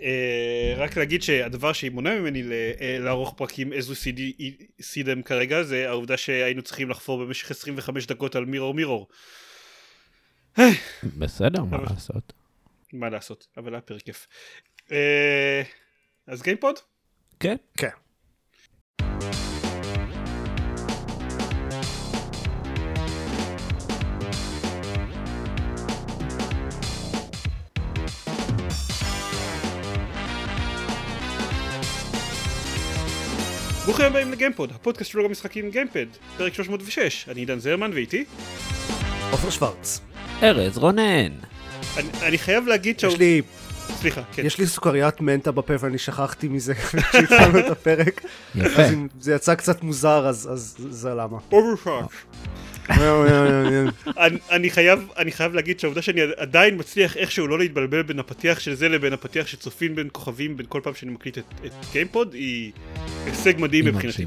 אה, רק להגיד שהדבר שמונע ממני ל- אה, לערוך פרקים see them כרגע זה העובדה שהיינו צריכים לחפור במשך 25 דקות על מירור מירור. בסדר, מה לעשות? מה לעשות, אבל היה פרק כיף. אה, אז גיימפוד? כן. כן. ברוכים הבאים לגיימפוד, הפודקאסט שלו המשחקים גיימפד, פרק 306, אני עידן זרמן ואיתי. עופר שוורץ. ארז רונן. אני, אני חייב להגיד יש לי, סליחה, כן. יש לי סוכריית מנטה בפה ואני שכחתי מזה כשהתחלנו את הפרק. יפה. אז אם זה יצא קצת מוזר אז אז זה למה. overshare. אני, אני, חייב, אני חייב להגיד שהעובדה שאני עדיין מצליח איכשהו לא להתבלבל בין הפתיח של זה לבין הפתיח שצופים בין כוכבים בין כל פעם שאני מקליט את, את גיימפוד היא הישג מדהים היא מבחינתי.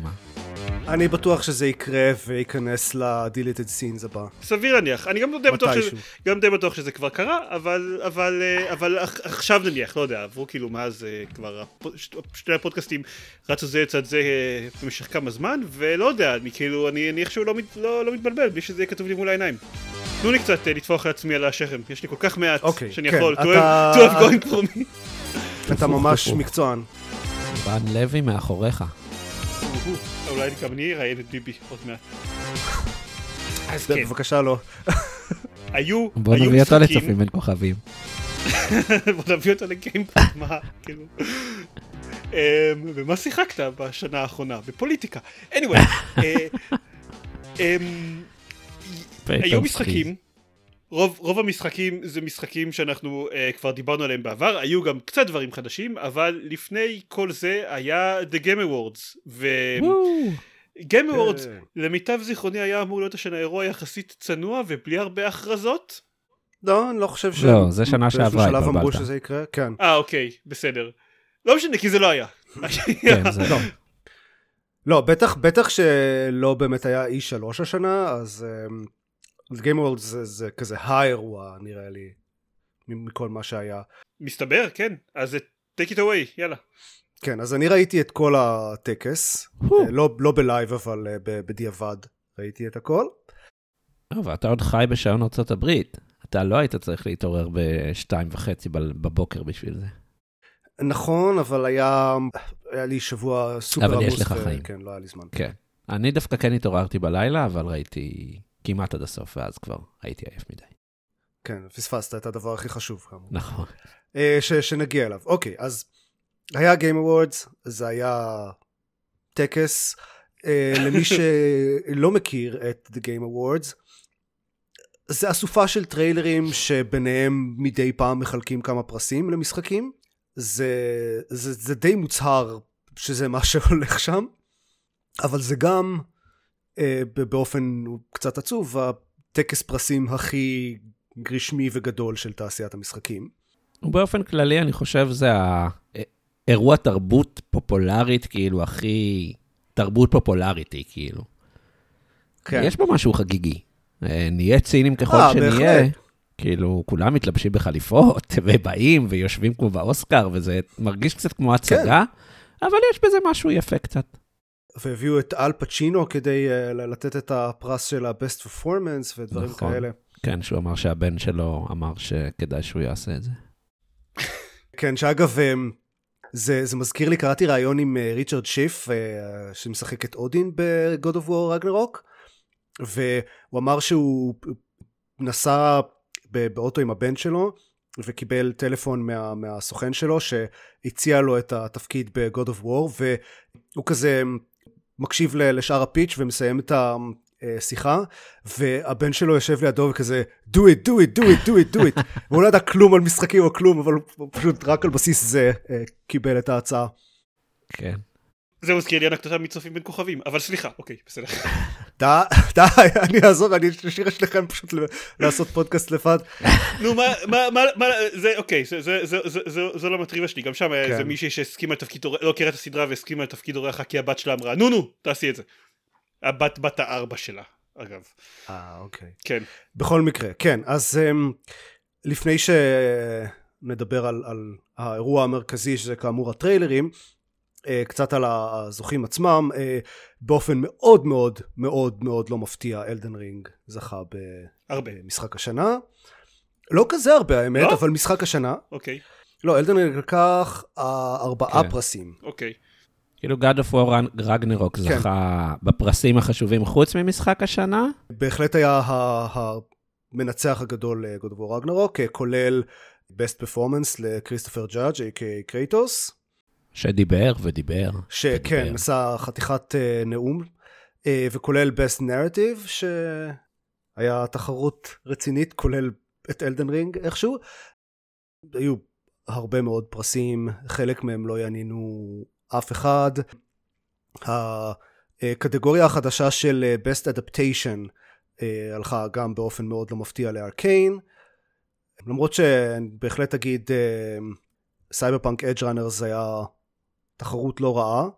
אני בטוח שזה יקרה וייכנס ל-deleted scenes הבא. סביר להניח, אני גם די בטוח, שזה. גם די בטוח שזה כבר קרה, אבל, אבל, אה, אבל עכ- עכשיו נניח, לא יודע, עברו כאילו מאז אה, כבר שני הפודקאסטים רצו זה לצד זה אה, במשך כמה זמן, ולא יודע, אני כאילו, אני, אני איכשהו לא, מת- לא, לא מתבלבל בלי שזה יהיה כתוב לי מול העיניים. תנו לי קצת לטפוח לעצמי על השכם, יש לי כל כך מעט אוקיי, שאני כן, יכול, to אתה- have- going for me. אתה ממש. מקצוען. רן לוי מאחוריך. אולי גם אני אראיין את ביבי עוד מעט. אז כן, בבקשה לא. היו, בוא היו נביא אותו לצופים בין כוכבים. בוא נביא אותו לגיימפוד, מה, כאילו. אמ, ומה שיחקת בשנה האחרונה? בפוליטיקה. anyway, אה, אמ, היו משחקים, רוב, רוב המשחקים זה משחקים שאנחנו uh, כבר דיברנו עליהם בעבר, היו גם קצת דברים חדשים, אבל לפני כל זה היה The Game Awards. ו-Game Awards כן. למיטב זיכרוני היה אמור להיות השנה אירוע יחסית צנוע ובלי הרבה הכרזות. לא, אני לא חושב ש... לא, זה שנה שעברה, באיזשהו שלב אמרו התבלבלת. שזה יקרה, כן. אה אוקיי, בסדר. לא משנה, כי זה לא היה. כן, זה לא. לא, בטח, בטח שלא באמת היה E3 השנה, אז אמ, Game World זה, זה כזה האירוע נראה לי, מכל מה שהיה. מסתבר, כן. אז take it away, יאללה. כן, אז אני ראיתי את כל הטקס. אה, לא, לא בלייב אבל אה, ב- בדיעבד ראיתי את הכל. ואתה עוד חי בשעון ארצות הברית. אתה לא היית צריך להתעורר בשתיים וחצי ב- בבוקר בשביל זה. נכון, אבל היה, היה לי שבוע סופר אבל יש עמוס, לך ו- חיים. כן, לא היה לי זמן. כן. אני דווקא כן התעוררתי בלילה, אבל ראיתי כמעט עד הסוף, ואז כבר הייתי עייף מדי. כן, פספסת את הדבר הכי חשוב כאמור. נכון. אה, ש, שנגיע אליו. אוקיי, אז היה Game Awards, זה היה טקס. אה, למי שלא מכיר את The Game Awards, זה אסופה של טריילרים שביניהם מדי פעם מחלקים כמה פרסים למשחקים. זה, זה, זה די מוצהר שזה מה שהולך שם, אבל זה גם באופן קצת עצוב, הטקס פרסים הכי רשמי וגדול של תעשיית המשחקים. ובאופן כללי, אני חושב זה האירוע תרבות פופולרית, כאילו, הכי... תרבות פופולריטי, כאילו. כן. יש בו משהו חגיגי. אה, נהיה ציניים ככל אה, שנהיה. בהחלט. כאילו, כולם מתלבשים בחליפות, ובאים ויושבים כמו באוסקר, וזה מרגיש קצת כמו הצגה, אבל יש בזה משהו יפה קצת. והביאו את אל פצ'ינו כדי uh, לתת את הפרס של ה-best performance ודברים נכון. כאלה. כן, שהוא אמר שהבן שלו אמר שכדאי שהוא יעשה את זה. כן, שאגב, um, זה, זה מזכיר לי, קראתי ראיון עם uh, ריצ'רד שיף, שמשחק את אודין ב-God of War רגנרוק, והוא אמר שהוא נסע באוטו עם הבן שלו, וקיבל טלפון מה, מהסוכן שלו שהציע לו את התפקיד ב-God of War והוא כזה מקשיב לשאר הפיץ' ומסיים את השיחה והבן שלו יושב לידו וכזה do it, do it, do it, do it, do it והוא לא ידע כלום על משחקים או כלום אבל הוא פשוט רק על בסיס זה אה, קיבל את ההצעה. כן. זה מזכיר לי אנקדוטה מצופים בין כוכבים, אבל סליחה, אוקיי, בסדר. די, די, אני אעזוב, אני אשאיר את שניכם פשוט לעשות פודקאסט לבד. נו, מה, מה, מה, זה, אוקיי, זה, זה, זה, זה, זה, זה לא מטריבה שלי, גם שם היה כן. איזה מישהי שהסכימה לתפקיד אורח, לא הכירה את הסדרה והסכימה לתפקיד אורח כי הבת שלה אמרה, נו נו, תעשי את זה. הבת, בת הארבע שלה, אגב. אה, אוקיי. כן. בכל מקרה, כן, אז um, לפני שנדבר על, על האירוע המרכזי שזה כאמור הטריילרים, אה, קצת על הזוכים עצמם, באופן מאוד מאוד מאוד מאוד לא מפתיע אלדן רינג זכה הרבה. במשחק השנה. לא כזה הרבה האמת, לא? אבל משחק השנה. אוקיי, לא, אלדן רינג לקח אה, ארבעה כן. פרסים. אוקיי. כאילו God of War רגנרוק כן. זכה בפרסים החשובים חוץ ממשחק השנה. בהחלט היה המנצח הגדול ל-God of War אה, כולל Best Performance לקריסטופר ג'אדג' a.k.a קרייטוס, שדיבר ודיבר. שכן. עשה חתיכת אה, נאום, אה, וכולל Best Narrative, שהיה תחרות רצינית, כולל את Elden Ring איכשהו. היו הרבה מאוד פרסים, חלק מהם לא יעניינו אף אחד. הקטגוריה החדשה של אה, Best Adaptation אה, הלכה גם באופן מאוד לא מפתיע ל Arcane. למרות שבהחלט אגיד Cyberpunk Edgerunners היה תחרות לא רעה.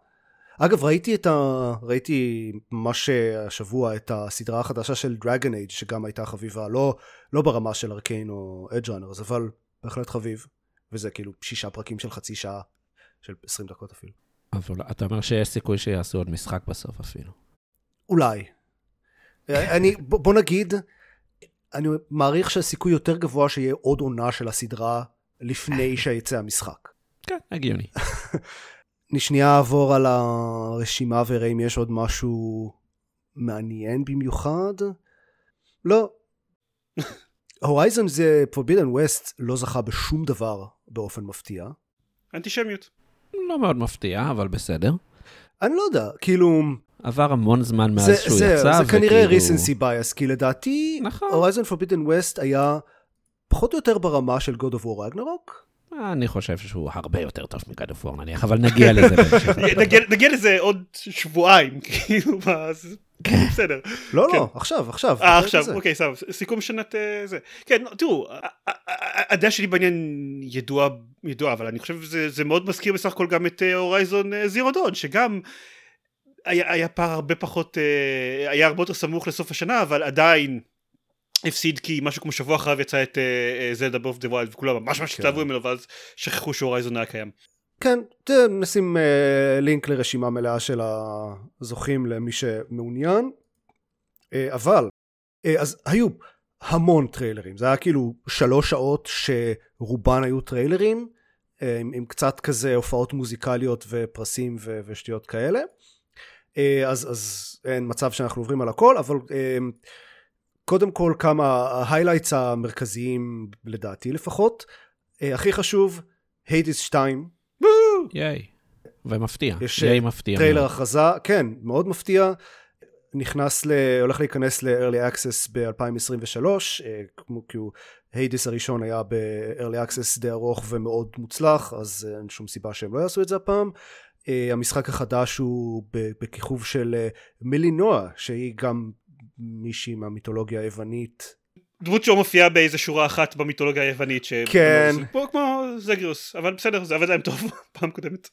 אגב ראיתי את ה... ראיתי ממש השבוע את הסדרה החדשה של Dragon Age שגם הייתה חביבה לא, לא ברמה של Arcane או Edgerunners אבל בהחלט חביב וזה כאילו שישה פרקים של חצי שעה של 20 דקות אפילו. אבל אתה אומר שיש סיכוי שיעשו עוד משחק בסוף אפילו. אולי. אני, בוא נגיד, אני מעריך שהסיכוי יותר גבוה שיהיה עוד עונה של הסדרה לפני שיצא המשחק. כן, הגיוני. אני שנייה אעבור על הרשימה ואראה אם יש עוד משהו מעניין במיוחד. לא. הורייזן זה פורבידן ווסט לא זכה בשום דבר באופן מפתיע. אנטישמיות. לא מאוד מפתיע, אבל בסדר. אני לא יודע, כאילו, עבר המון זמן מאז זה, שהוא זה, יצא, זה כנראה וכאילו- recency bias, כי לדעתי נכון. הורייזן פורבידן ווסט היה פחות או יותר ברמה של God of War Ragnarok. אני חושב שהוא הרבה יותר טוב מגד אוף נניח, אבל נגיע לזה בהמשך. נגיע- לזה עוד שבועיים, כאילו, מה, זה- בסדר. לא, כן. לא, עכשיו, עכשיו. אה, עכשיו. אוקיי, סבבה, סיכום שנת אה, זה. כן, תראו, הדעה שלי בעניין ידועה, ידועה, אבל אני חושב שזה מאוד מזכיר בסך הכל גם את Horizon Zero Dawn, שגם היה היה פער הרבה פחות, אה, היה הרבה יותר סמוך לסוף השנה, אבל עדיין הפסיד כי משהו כמו שבוע אחריו יצא את Zelda Breath of the Wild, וכולם ממש ממש כן. התלהבו ממנו, ואז שכחו ש Horizon היה קיים. כן, נשים אה, לינק לרשימה מלאה של הזוכים למי שמעוניין. אה, אבל, אה, אז היו המון טריילרים, זה היה כאילו שלוש שעות שרובן היו טריילרים, עם, עם קצת כזה הופעות מוזיקליות ופרסים ו- ושטויות כאלה. אז, אז אין מצב שאנחנו עוברים על הכל, אבל קודם כל כמה ה highlights המרכזיים לדעתי לפחות. אה, הכי חשוב, Hades 2, yay. ומפתיע, יש, yay מפתיע. טריילר. הכרזה, כן, מאוד מפתיע. נכנס ל... הולך להיכנס ל-early access ב-2023, אה, כמו כי הוא... היידיס הראשון היה ב-early access די ארוך ומאוד מוצלח, אז אה, אין שום סיבה שהם לא יעשו את זה הפעם. אה, המשחק החדש הוא בכיכוב של אה, מלינוע, שהיא גם מישהי מהמיתולוגיה היוונית. דמות שלא מופיעה באיזה שורה אחת במיתולוגיה היוונית, ש... כן. כמו, כמו זגריוס, אבל בסדר, זה עבד להם טוב פעם קודמת.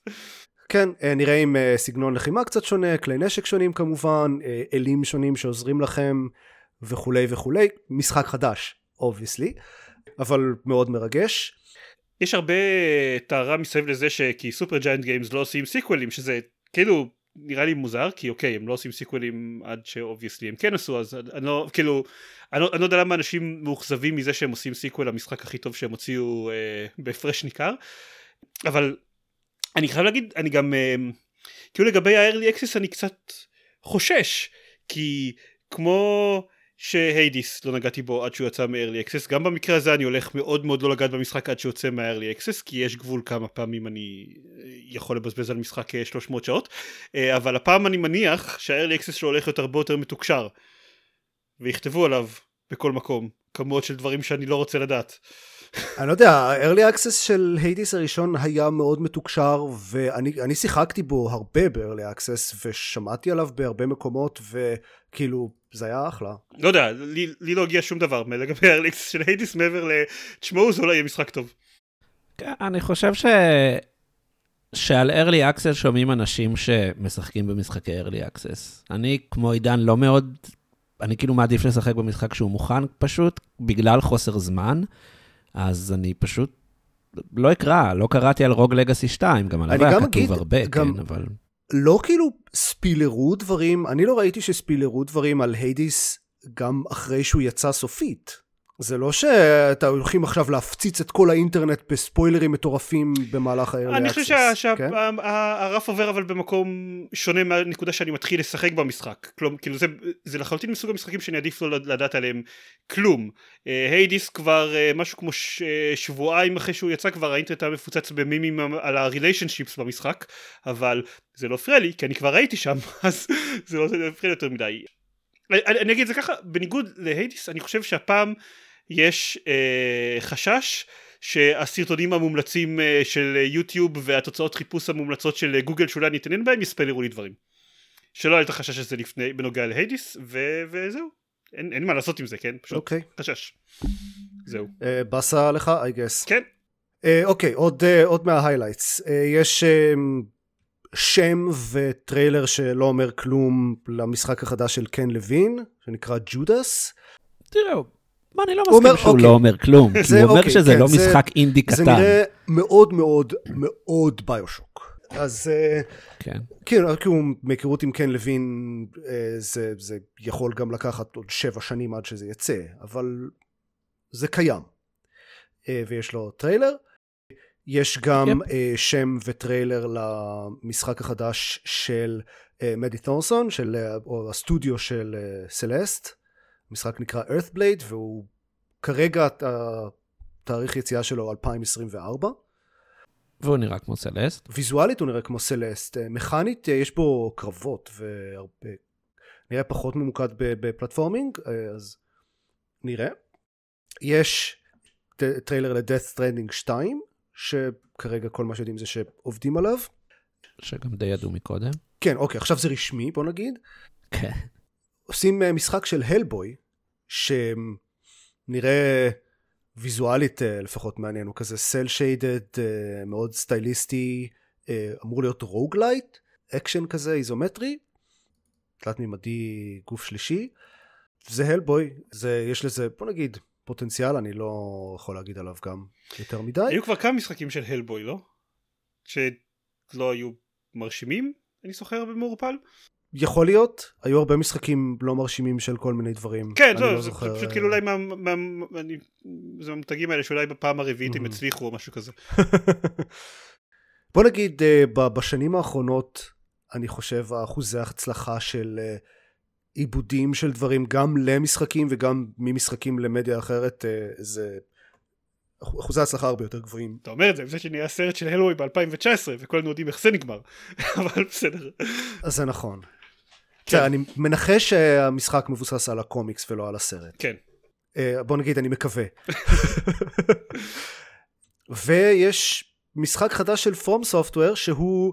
כן, אה, נראה עם אה, סגנון לחימה קצת שונה, כלי נשק שונים כמובן, אה, אלים שונים שעוזרים לכם וכולי וכולי. משחק חדש, obviously, אבל מאוד מרגש. יש הרבה תהייה מסביב לזה שכי Supergiant Games לא עושים סיקוולים, שזה כאילו נראה לי מוזר, כי אוקיי, הם לא עושים סיקוולים עד ש obviously הם כן עשו, אז אני לא, כאילו, אני לא, אני לא יודע למה אנשים מאוכזבים מזה שהם עושים sequel למשחק הכי טוב שהם הוציאו אה, בהפרש ניכר, אבל אני חייב להגיד, אני גם, אה, כאילו לגבי ה-early access אני קצת חושש, כי כמו שהיידיס לא נגעתי בו עד שהוא יצא מ-early access, גם במקרה הזה אני הולך מאוד מאוד לא לגעת במשחק עד שהוא יוצא מה-early access, כי יש גבול כמה פעמים אני אה, יכול לבזבז על משחק אה, 300 שעות, אה, אבל הפעם אני מניח שה-early access שלו הולך להיות הרבה יותר מתוקשר, ויכתבו עליו בכל מקום כמויות של דברים שאני לא רוצה לדעת. אני לא יודע, ה-early access של היידיס הראשון היה מאוד מתוקשר, ואני אני שיחקתי בו הרבה ב-early access, ושמעתי עליו בהרבה מקומות, וכאילו, זה היה אחלה. לא יודע, לי, לי לא הגיע שום דבר לגבי ה-early access של היידיס מעבר ל... תשמעו זה אולי יהיה משחק טוב. כן, אני חושב ש... שעל early access שומעים אנשים שמשחקים במשחקי early access. אני, כמו עידן, לא מאוד... אני כאילו מעדיף לשחק במשחק שהוא מוכן פשוט, בגלל חוסר זמן. אז אני פשוט לא אקרא, לא קראתי על רוג לגאסי 2, גם עליו היה כתוב הרבה, גם- כן, אבל... לא כאילו ספילרו דברים, אני לא ראיתי שספילרו דברים על היידיס גם אחרי שהוא יצא סופית. זה לא שאתה הולכים עכשיו להפציץ את כל האינטרנט בספוילרים מטורפים במהלך ה-early אני חושב access, כן? שהרף עובר אבל במקום שונה מהנקודה שאני מתחיל לשחק במשחק. כלומר, כאילו זה, זה לחלוטין מסוג המשחקים שאני עדיף לא לדעת עליהם כלום. אה, היידיס כבר אה, משהו כמו ש, אה, שבועיים אחרי שהוא יצא כבר האינטרנט היה מפוצץ במימים על הריליישנשיפס במשחק, אבל זה לא הפריע לי כי אני כבר הייתי שם אז זה לא הפריע לי יותר מדי. אני, אני אגיד את זה ככה, בניגוד להיידיס אני חושב שהפעם יש אה, חשש שהסרטונים המומלצים אה, של יוטיוב והתוצאות חיפוש המומלצות של גוגל שאולי אני אתעניין בהם יספיילרו לי דברים. שלא היה את החשש הזה לפני בנוגע ל Hades ו- וזהו. אין, אין מה לעשות עם זה כן? פשוט אוקיי. חשש. זהו. אה, באסה לך, I guess. כן. אה, אוקיי, עוד, אה, עוד מההיילייטס. אה, יש אה, שם וטריילר שלא אומר כלום למשחק החדש של קן לוין, שנקרא Judas. תראו, מה, אני לא הוא אומר, מסכים שהוא אוקיי. לא אומר כלום. כי זה הוא אומר אוקיי, שזה כן, לא זה- משחק אינדי זה קטן. נראה מאוד מאוד מאוד BioShock. אז אה, כן. כן, כאילו מהיכרות עם קן לוין אה, זה, זה יכול גם לקחת עוד שבע שנים עד שזה יצא, אבל זה קיים. אה, ויש לו טריילר. יש גם. אה, שם וטריילר למשחק החדש של מדי תורסון, של, או הסטודיו של Celeste. המשחק נקרא Earthblade והוא כרגע התאריך יציאה שלו 2024. והוא נראה כמו סלסט. ויזואלית הוא נראה כמו Celeste, אה, מכנית אה, יש בו קרבות והרבה, נראה פחות ממוקד ב platforming, אה, אז נראה. יש טריילר ל-Death Stranding 2, שכרגע כל מה שיודעים זה שעובדים עליו. שגם די ידעו מקודם. כן, אוקיי, עכשיו זה רשמי, בוא נגיד. כן. עושים אה, משחק של Hellboy, שנראה ויזואלית אה, לפחות מעניין, הוא כזה cel shaded, מאוד סטייליסטי, אה, אמור להיות roguelite, אקשן כזה, איזומטרי, תלת מימדי גוף שלישי. זה Hellboy, זה, יש לזה, בוא נגיד, פוטנציאל, אני לא יכול להגיד עליו גם יותר מדי. היו כבר כמה משחקים של Hellboy לא? שלא היו מרשימים אני זוכר במעורפל? יכול להיות, היו הרבה משחקים לא מרשימים של כל מיני דברים. כן, אני לא, לא זה זוכר, פשוט אה, כאילו אולי מה... מה- אני- זה המותגים האלה שאולי בפעם הרביעית הם מהמם. הצליחו או משהו כזה. בוא נגיד אה, בשנים האחרונות אני חושב האחוזי ההצלחה של אה, עיבודים של דברים גם למשחקים וגם ממשחקים למדיה אחרת זה אחו- אחוזי ההצלחה הרבה יותר גבוהים. אתה אומר את זה זה שנהיה סרט של הלבוי ב-2019 וכולנו יודעים איך זה נגמר אבל בסדר. אז זה נכון. כן. אני מנחש שהמשחק מבוסס על הקומיקס ולא על הסרט. כן. אה, בוא נגיד אני מקווה. ויש משחק חדש של FromSoftware שהוא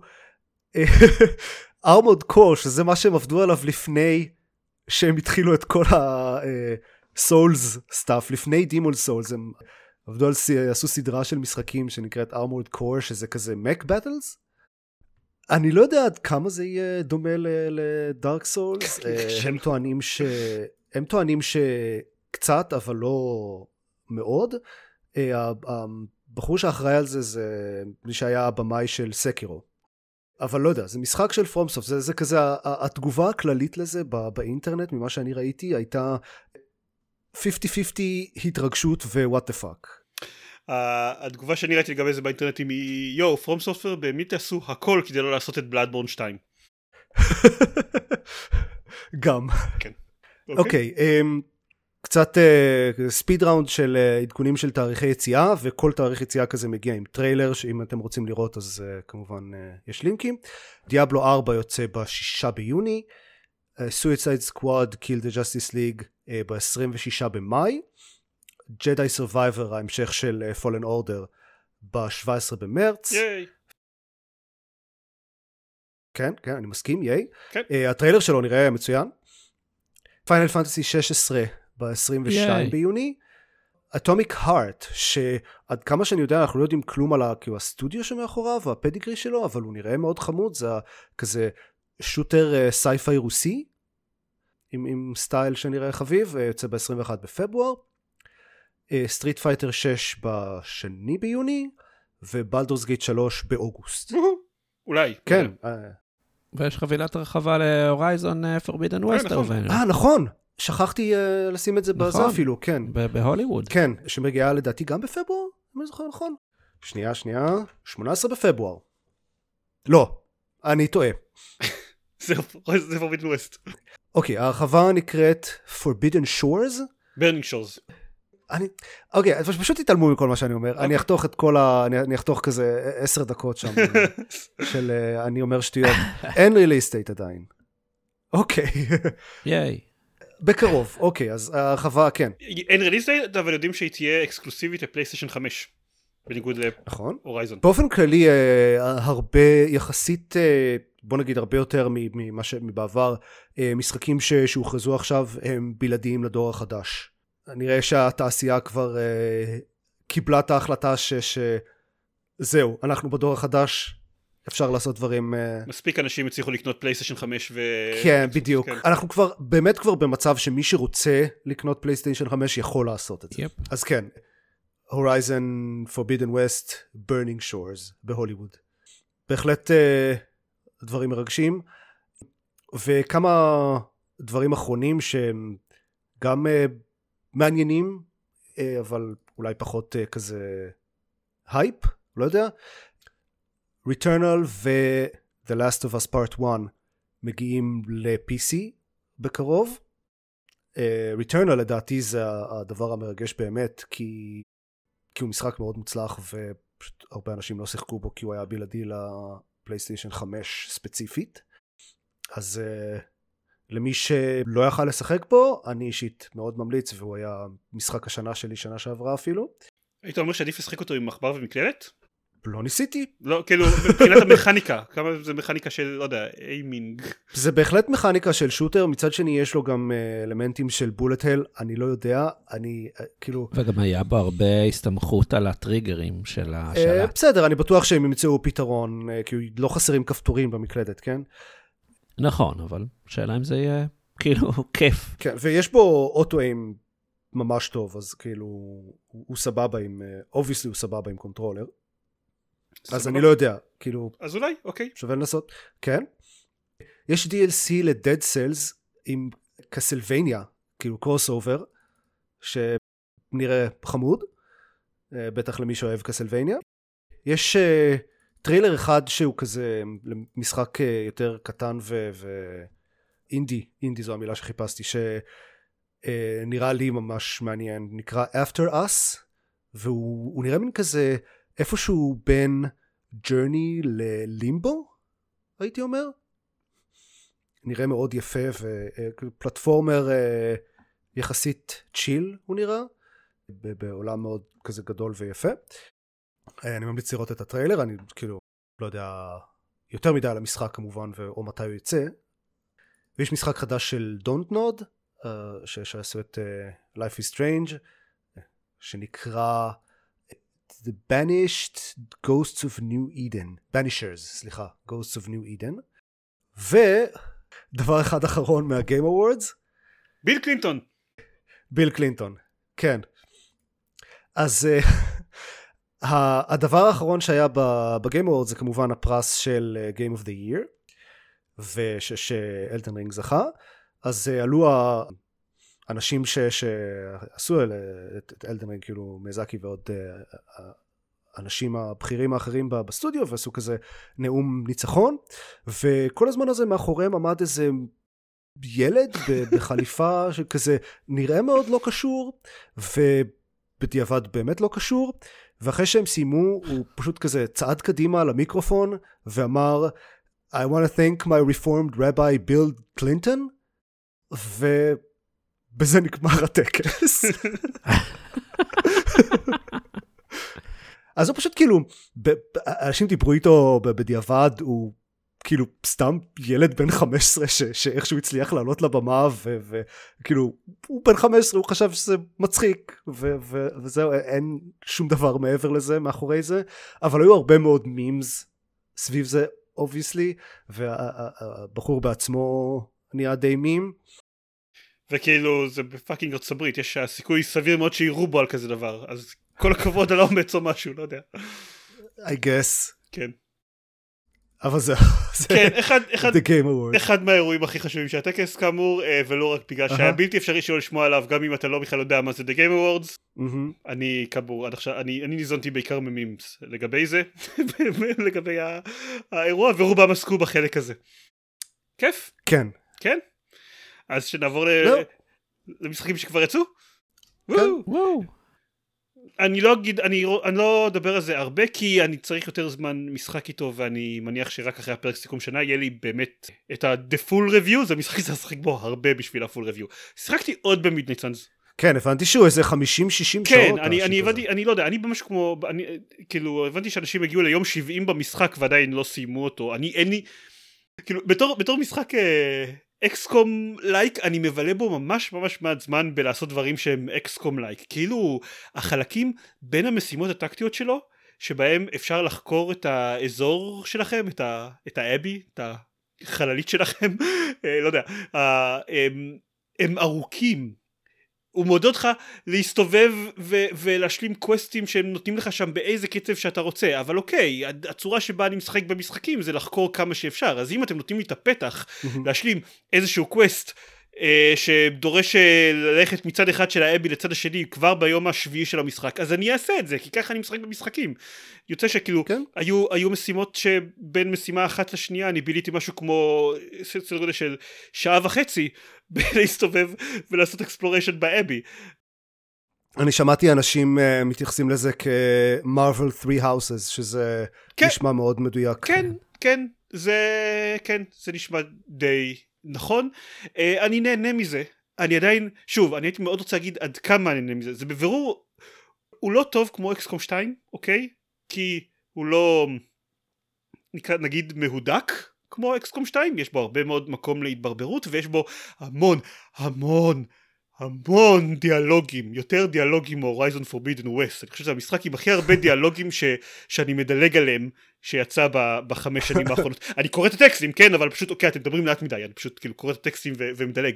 Armored Core שזה מה שהם עבדו עליו לפני שהם התחילו את כל ה Souls stuff לפני Demon's Souls הם עבדו על עשו סדרה של משחקים שנקראת Armored Core שזה כזה mech battles. אני לא יודע עד כמה זה יהיה דומה לדארק סולס הם טוענים ש... הם טוענים שקצת אבל לא מאוד. אה, הבחור שאחראי על זה זה מי שהיה הבמאי של סקירו. אבל לא יודע, זה משחק של פרומסופט, זה, זה כזה, התגובה הכללית לזה בא- באינטרנט, ממה שאני ראיתי, הייתה 50-50 התרגשות ו-what the fuck. התגובה שאני ראיתי לגבי זה באינטרנטים היא יואו FromSoftware באמת יעשו הכל כדי לא לעשות את Bloodborne 2. גם. אוקיי, אמ, קצת speed round של אה, עדכונים של תאריכי יציאה, וכל תאריך יציאה כזה מגיע עם טריילר, שאם אתם רוצים לראות אז אה, כמובן אה, יש לינקים. Diablo 4 יוצא ב-6 ביוני, Suicide Squad Kill the Justice League ב-26 במאי, Jedi Survivor ההמשך של Fallen Order ב-17 במרץ. yay. כן, כן, אני מסכים, yay. כן. Uh, הטריילר שלו נראה מצוין. Final Fantasy 16 ב-22 yay. ביוני. Atomic Heart, שעד כמה שאני יודע אנחנו לא יודעים כלום על ה- כאילו, הסטודיו שמאחוריו וה pedigree שלו, אבל הוא נראה מאוד חמוד, זה כזה shooter sci-fi רוסי, עם, עם style שנראה חביב, אה, יוצא ב-21 בפברואר. Street Fighter 6 בשני ביוני. ו Baldur's Gate 3 באוגוסט. אולי. כן. ויש חבילת הרחבה ל Horizon Forbidden West. נכון. אה, נכון. שכחתי uh, לשים את זה בזה נכון. אפילו, כן. בהוליווד. כן, שמגיעה לדעתי גם בפברואר, אם אני זוכר נכון. שנייה, שנייה, 18 בפברואר. לא, אני טועה. זה זה Forbidden West. אוקיי, ההרחבה נקראת Forbidden Shores. Burning Shores. אני, אוקיי, אז פשוט תתעלמו מכל מה שאני אומר. אני אחתוך את כל ה... אני, אני אחתוך כזה עשר דקות שם של אה, אני אומר שטויות. אין release date עדיין. אוקיי, yay. בקרוב, אוקיי, אז ההרחבה, כן, אין release date אבל יודעים שהיא תהיה אקסקלוסיבית ל PlayStation 5. בניגוד נכון. להורייזון. באופן כללי, אה, הרבה, יחסית, אה, בוא נגיד הרבה יותר מ- ממה שבעבר, משחקים שהוכרזו עכשיו הם בלעדיים לדור החדש. נראה שהתעשייה כבר אה, קיבלה את ההחלטה ש- שזהו, אנחנו בדור החדש, אפשר לעשות דברים... אה, מספיק אנשים הצליחו לקנות פלייסטיישן 5 ו... כן, בדיוק. כן. אנחנו כבר, באמת כבר במצב שמי שרוצה לקנות פלייסטיישן 5 יכול לעשות את זה. יפ. אז כן, Horizon, Forbidden West, Burning Shores בהוליווד. בהחלט uh, דברים מרגשים. וכמה דברים אחרונים שהם גם uh, מעניינים, uh, אבל אולי פחות uh, כזה הייפ, לא יודע. Returnal ו-The Last of Us Part 1 מגיעים ל-PC בקרוב. Uh, Returnal לדעתי זה הדבר המרגש באמת, כי, כי הוא משחק מאוד מוצלח ופשוט הרבה אנשים לא שיחקו בו כי הוא היה בלעדי לפלייסטיישן 5 ספציפית. אז uh, למי שלא יכל לשחק בו, אני אישית מאוד ממליץ, והוא היה משחק השנה שלי שנה שעברה אפילו. היית אומר שעדיף לשחק אותו עם מחבר ומקלדת? לא ניסיתי, לא, כאילו, מבחינת המכניקה, כמה זה מכניקה של, לא יודע, איימינג. זה בהחלט מכניקה של shooter, מצד שני יש לו גם אה, אלמנטים של bullet hell, אני לא יודע, אני אה, כאילו... וגם היה בו הרבה הסתמכות על הטריגרים של אה, השלט. בסדר, אני בטוח שהם ימצאו פתרון, אה, כי לא חסרים כפתורים במקלדת, כן? נכון, אבל שאלה אם זה יהיה כאילו כיף. כן, ויש בו auto-aim ממש טוב, אז כאילו, הוא, הוא סבבה עם, obviously הוא סבבה עם controller, אז סבבה. אני לא יודע, כאילו, אז אולי, אוקיי. שווה לנסות, כן? יש DLC ל-Dead Cells עם Castlevania, כאילו crossover, שנראה חמוד, אה, בטח למי שאוהב Castlevania. יש אה, טריילר אחד שהוא כזה משחק אה, יותר קטן ו... ואינדי, אינדי זו המילה שחיפשתי, שנראה לי ממש מעניין, נקרא After Us, והוא הוא נראה מין כזה איפשהו בין ג'רני ללימבו, הייתי אומר. נראה מאוד יפה ופלטפורמר אה, יחסית צ'יל הוא נראה, בעולם מאוד כזה גדול ויפה. אה, אני ממליץ לראות את הטריילר, אני כאילו לא יודע יותר מדי על המשחק כמובן או מתי הוא יצא. ויש משחק חדש של Don't Nod, ש- שעשו את אה, Life is Strange, שנקרא The Banished Ghosts of New Eden, Banishers, סליחה, Ghosts of New Eden. ודבר אחד אחרון מה Game Awards, ביל קלינטון. ביל קלינטון, כן. אז uh, הדבר האחרון שהיה ב Game Awards זה כמובן הפרס של uh, Game of the Year, ושאלטן רינג זכה, אז uh, עלו האנשים ש- שעשו את את אלדן רינג, כאילו מזקי ועוד uh, האנשים הבכירים האחרים בסטודיו, ועשו כזה נאום ניצחון, וכל הזמן הזה מאחוריהם עמד איזה ילד בחליפה שכזה נראה מאוד לא קשור, ובדיעבד באמת לא קשור, ואחרי שהם סיימו הוא פשוט כזה צעד קדימה למיקרופון ואמר I want to thank my reformed rabbi Bill Clinton, ובזה נגמר הטקס. אז הוא פשוט כאילו, אנשים דיברו איתו בדיעבד, הוא כאילו סתם ילד בן 15 ש- שאיכשהו הצליח לעלות לבמה וכאילו הוא בן 15 הוא חשב שזה מצחיק ו- ו- וזהו אין שום דבר מעבר לזה מאחורי זה אבל היו הרבה מאוד memes סביב זה obviously והבחור בעצמו נהיה די מים וכאילו זה ב fucking ארצות הברית יש סיכוי סביר מאוד שיראו בו על כזה דבר אז כל הכבוד על האומץ או משהו לא יודע. I guess. כן. אבל זה... זה כן, אחד, אחד, The Game Awards. אחד מהאירועים הכי חשובים של הטקס כאמור, אה, ולא רק בגלל שהיה אהה. בלתי אפשרי שלא לשמוע עליו, גם אם אתה לא בכלל יודע מה זה The Game Awards. מהמם. אני כאמור עד עכשיו, אני, אני ניזונתי בעיקר ממימס לגבי זה, לגבי האירוע, ורובם עסקו בחלק הזה. כיף, כן. כן? אז שנעבור ל... לא. למשחקים שכבר יצאו? כן. וואו. אני לא אגיד, אני, אני לא אדבר על זה הרבה כי אני צריך יותר זמן משחק איתו ואני מניח שרק אחרי הפרק סיכום שנה יהיה לי באמת את ה-the full review, זה משחק שצריך לשחק בו הרבה בשביל ה-full review. שיחקתי עוד ב Midnight Suns. כן, הבנתי שהוא איזה 50-60 שעות. כן, אני, אני. הבנתי, אני לא יודע, אני משהו כמו, אני, כאילו, הבנתי שאנשים הגיעו ליום 70 במשחק ועדיין לא סיימו אותו, אני, אין לי, כאילו, בתור, בתור משחק XCOM like, אני מבלה בו ממש ממש מעט זמן בלעשות דברים שהם XCOM like, כאילו, החלקים בין המשימות הטקטיות שלו, שבהם אפשר לחקור את האזור שלכם, את, ה, את ה Abbey, את החללית שלכם, אה, לא יודע, הם, הם ארוכים. הוא מעודד אותך להסתובב ו- ולהשלים קווסטים שהם נותנים לך שם באיזה קצב שאתה רוצה אבל אוקיי הצורה שבה אני משחק במשחקים זה לחקור כמה שאפשר אז אם אתם נותנים לי את הפתח. להשלים איזשהו קווסט שדורש אה, ללכת מצד אחד של האבי לצד השני כבר ביום השביעי של המשחק אז אני אעשה את זה כי ככה אני משחק במשחקים יוצא שכאילו כן. היו, היו משימות שבין משימה אחת לשנייה אני ביליתי משהו כמו סדר גודל של שעה וחצי בלהסתובב ולעשות exploration ב Abbey אני שמעתי אנשים אה, מתייחסים לזה כ-Marvel 3 Houses, שזה כן. נשמע מאוד מדויק. כן כן זה כן זה נשמע די נכון? אה, אני נהנה מזה. אני עדיין שוב אני הייתי מאוד רוצה להגיד עד כמה אני נהנה מזה. זה בבירור הוא לא טוב כמו אקסקום 2 אוקיי? כי הוא לא נגיד מהודק כמו אקסקום 2 יש בו הרבה מאוד מקום להתברברות ויש בו המון המון המון דיאלוגים יותר דיאלוגים מהורייזון פורבידן ווסט אני חושב שזה המשחק עם הכי הרבה דיאלוגים ש, שאני מדלג עליהם שיצא ב, בחמש שנים האחרונות. אני קורא את הטקסטים כן אבל פשוט אוקיי אתם מדברים לאט מדי אני פשוט כאילו קורא את הטקסטים ו- ומדלג.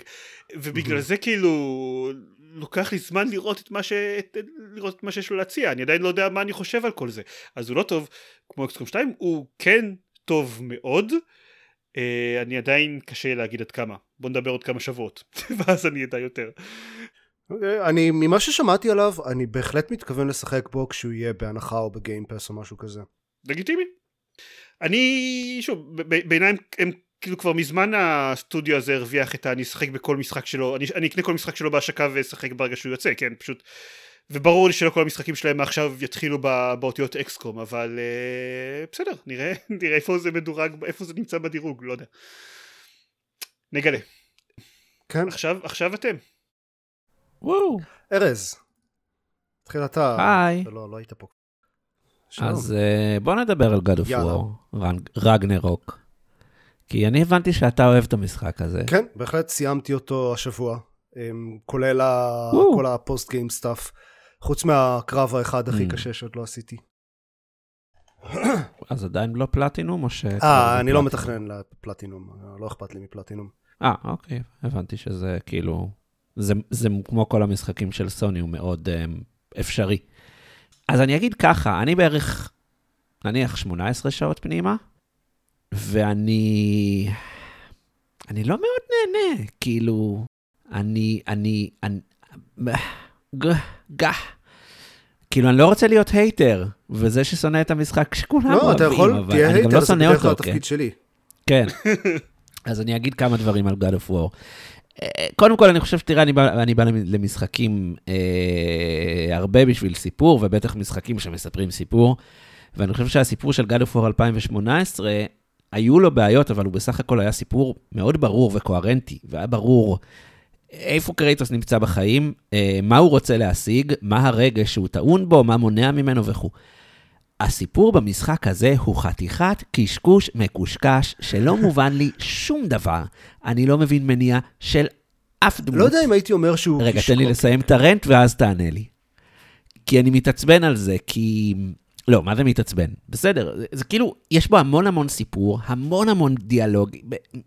ובגלל זה כאילו לוקח לי זמן לראות את מה, ש... את- לראות את מה שיש לו להציע. אני עדיין לא יודע מה אני חושב על כל זה. אז הוא לא טוב כמו אקסקום 2 הוא כן טוב מאוד אה, אני עדיין קשה להגיד עד כמה בוא נדבר עוד כמה שבועות ואז אני אדע יותר אוקיי, אני, ממה ששמעתי עליו, אני בהחלט מתכוון לשחק בו כשהוא יהיה בהנחה או בגיימפס או משהו כזה. לגיטימי. אני, שוב, בעיניי הם, כאילו כבר מזמן הסטודיו הזה הרוויח את אני אשחק בכל משחק שלו, אני, אני אקנה כל משחק שלו בהשקה ואשחק ברגע שהוא יוצא, כן, פשוט, וברור לי שלא כל המשחקים שלהם מעכשיו יתחילו באותיות אקסקום, אבל אה, בסדר, נראה, נראה איפה זה מדורג, איפה זה נמצא בדירוג, לא יודע. נגלה. כן, עכשיו, עכשיו אתם. וואו. ארז. תחיל אתה. היי. לא, לא היית פה. שלום. אז אה, בוא נדבר על God of יאללה. War, Ragnarok. כי אני הבנתי שאתה אוהב את המשחק הזה. כן, בהחלט סיימתי אותו השבוע, אמ, כולל ה-. כל ה post game stuff, חוץ מהקרב האחד הכי Mm. קשה שעוד לא עשיתי. אז עדיין לא פלטינום או ש... אה, אני לא מתכנן לפלטינום, לא אכפת לי מפלטינום. אה, אוקיי, הבנתי שזה כאילו... זה, זה כמו כל המשחקים של סוני, הוא מאוד um, אפשרי. אז אני אגיד ככה, אני בערך, נניח 18 שעות פנימה, ואני... אני לא מאוד נהנה, כאילו... אני... אני... אני... ג... ג... כאילו, אני לא רוצה להיות הייטר, וזה ששונא את המשחק שכולם לא, אוהבים, יכול, אבל אני גם לא שונא אותו, כן. התפקיד שלי. כן. אז אני אגיד כמה דברים על God of War. אה, קודם כל, אני חושב שתראה, אני בא, אני בא למשחקים אה, הרבה בשביל סיפור, ובטח משחקים שמספרים סיפור. ואני חושב שהסיפור של God of War 2018, היו לו בעיות, אבל הוא בסך הכל היה סיפור מאוד ברור וקוהרנטי, והיה ברור איפה קרייטוס נמצא בחיים, אה, מה הוא רוצה להשיג, מה הרגש שהוא טעון בו, מה מונע ממנו וכו'. הסיפור במשחק הזה הוא חתיכת קשקוש מקושקש שלא מובן לי שום דבר. אני לא מבין מניע של אף דמות. לא יודע אם הייתי אומר שהוא... רגע, קשקוש. תן לי לסיים את הרנט ואז תענה לי. כי אני מתעצבן על זה, כי... לא, מה זה מתעצבן? בסדר, זה, זה כאילו, יש בו המון המון סיפור, המון המון דיאלוג,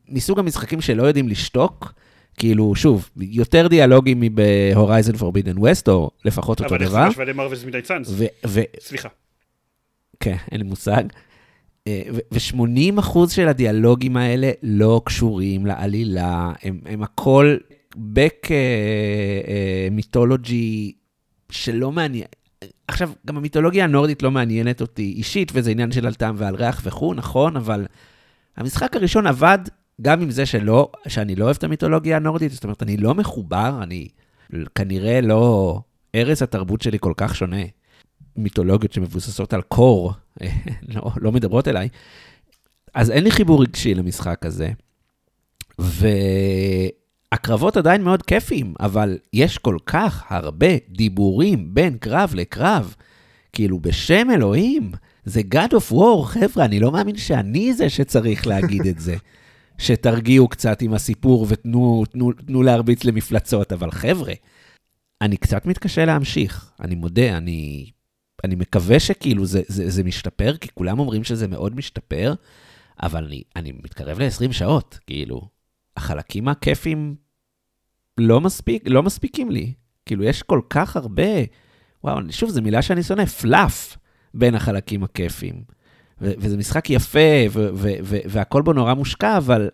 מסוג המשחקים שלא יודעים לשתוק, כאילו, שוב, יותר דיאלוגים מבהורייזן פורבידן ווסט, או לפחות אותו אבל איך זה דבר. משווה למרווילס מידי צאנס? סליחה. כן, אין לי מושג. ו-80% של הדיאלוגים האלה לא קשורים לעלילה, הם, הם הכל בק מיתולוגי שלא מעניין. עכשיו, גם המיתולוגיה הנורדית לא מעניינת אותי אישית, וזה עניין של על טעם ועל ריח וכו', נכון, אבל המשחק הראשון עבד גם עם זה שלא, שאני לא אוהב את המיתולוגיה הנורדית, זאת אומרת, אני לא מחובר, אני כנראה לא... ארץ התרבות שלי כל כך שונה. מיתולוגיות שמבוססות על קור, לא, לא מדברות אליי. אז אין לי חיבור רגשי למשחק הזה. והקרבות עדיין מאוד כיפיים, אבל יש כל כך הרבה דיבורים בין קרב לקרב. כאילו, בשם אלוהים, זה God of War, חבר'ה, אני לא מאמין שאני זה שצריך להגיד את זה. שתרגיעו קצת עם הסיפור ותנו תנו, תנו להרביץ למפלצות, אבל חבר'ה, אני קצת מתקשה להמשיך, אני מודה, אני, אני מקווה שכאילו זה, זה, זה משתפר, כי כולם אומרים שזה מאוד משתפר, אבל אני, אני מתקרב ל-20 שעות, כאילו, החלקים הכיפים לא, מספיק, לא מספיקים לי. כאילו, יש כל כך הרבה, וואו, שוב, זו מילה שאני שונא, פלאף בין החלקים הכיפים. וזה משחק יפה, ו- והכל בו נורא מושקע, אבל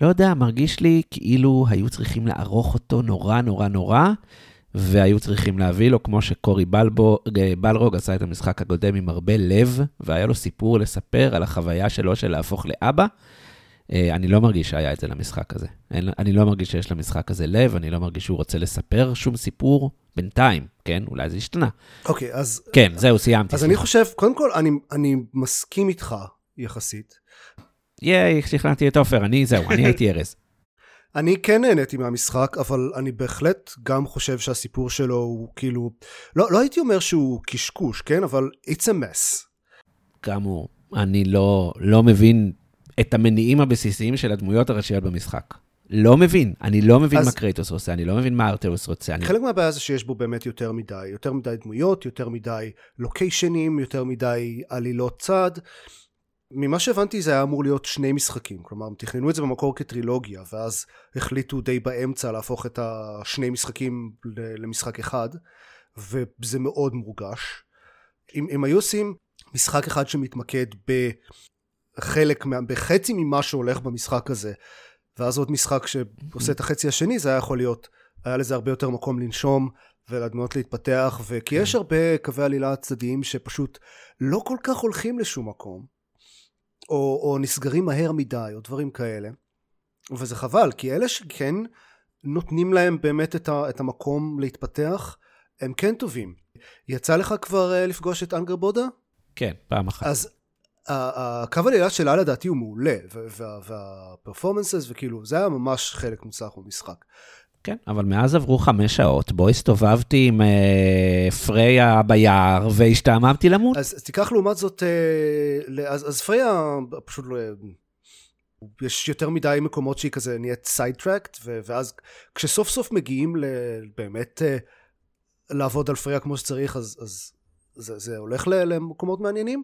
לא יודע, מרגיש לי כאילו היו צריכים לערוך אותו נורא נורא נורא, והיו צריכים להביא לו, כמו שקורי בלבו, בלרוג עשה את המשחק הקודם עם הרבה לב, והיה לו סיפור לספר על החוויה שלו של להפוך לאבא. אה, אני לא מרגיש שהיה את זה למשחק הזה. אני לא מרגיש שיש למשחק הזה לב, אני לא מרגיש שהוא רוצה לספר שום סיפור בינתיים, כן? אולי זה השתנה. אוקיי, okay, אז... כן, זהו, סיימתי. אז סליחה. אני חושב, קודם כל, אני, אני מסכים איתך יחסית. ייי, שכנעתי את עופר, אני, זהו, אני הייתי ארז. אני כן נהניתי מהמשחק, אבל אני בהחלט גם חושב שהסיפור שלו הוא כאילו... לא, לא הייתי אומר שהוא קשקוש, כן? אבל it's a mess. כאמור, אני לא, לא מבין את המניעים הבסיסיים של הדמויות הראשיות במשחק. לא מבין, אני לא מבין אז... מה קרייטוס עושה, אני לא מבין מה ארתאוס רוצה. אני... חלק מהבעיה זה שיש בו באמת יותר מדי, יותר מדי דמויות, יותר מדי לוקיישנים, יותר מדי עלילות צד. ממה שהבנתי זה היה אמור להיות שני משחקים, כלומר הם תכננו את זה במקור כטרילוגיה, ואז החליטו די באמצע להפוך את השני משחקים למשחק אחד, וזה מאוד מורגש. אם, אם היו עושים משחק אחד שמתמקד בחלק, בחצי ממה שהולך במשחק הזה, ואז עוד משחק שעושה את החצי השני, זה היה יכול להיות, היה לזה הרבה יותר מקום לנשום ולדמויות להתפתח, וכי יש הרבה קווי עלילה צדדיים שפשוט לא כל כך הולכים לשום מקום, או, או נסגרים מהר מדי, או דברים כאלה. וזה חבל, כי אלה שכן נותנים להם באמת את, ה, את המקום להתפתח, הם כן טובים. יצא לך כבר uh, לפגוש את אנגר בודה? כן, פעם אחת. אז הקו העלילה שלה לדעתי הוא מעולה, וה performances וכאילו, זה היה ממש חלק מוצלח במשחק. כן, אבל מאז עברו חמש שעות, בו הסתובבתי עם אה, פריה ביער והשתעממתי למות. אז, אז תיקח לעומת זאת, אה, אז, אז פריה פשוט לא... יש יותר מדי מקומות שהיא כזה נהיית sidetracked, ואז כשסוף סוף מגיעים ל, באמת אה, לעבוד על פריה כמו שצריך, אז, אז זה, זה הולך למקומות מעניינים.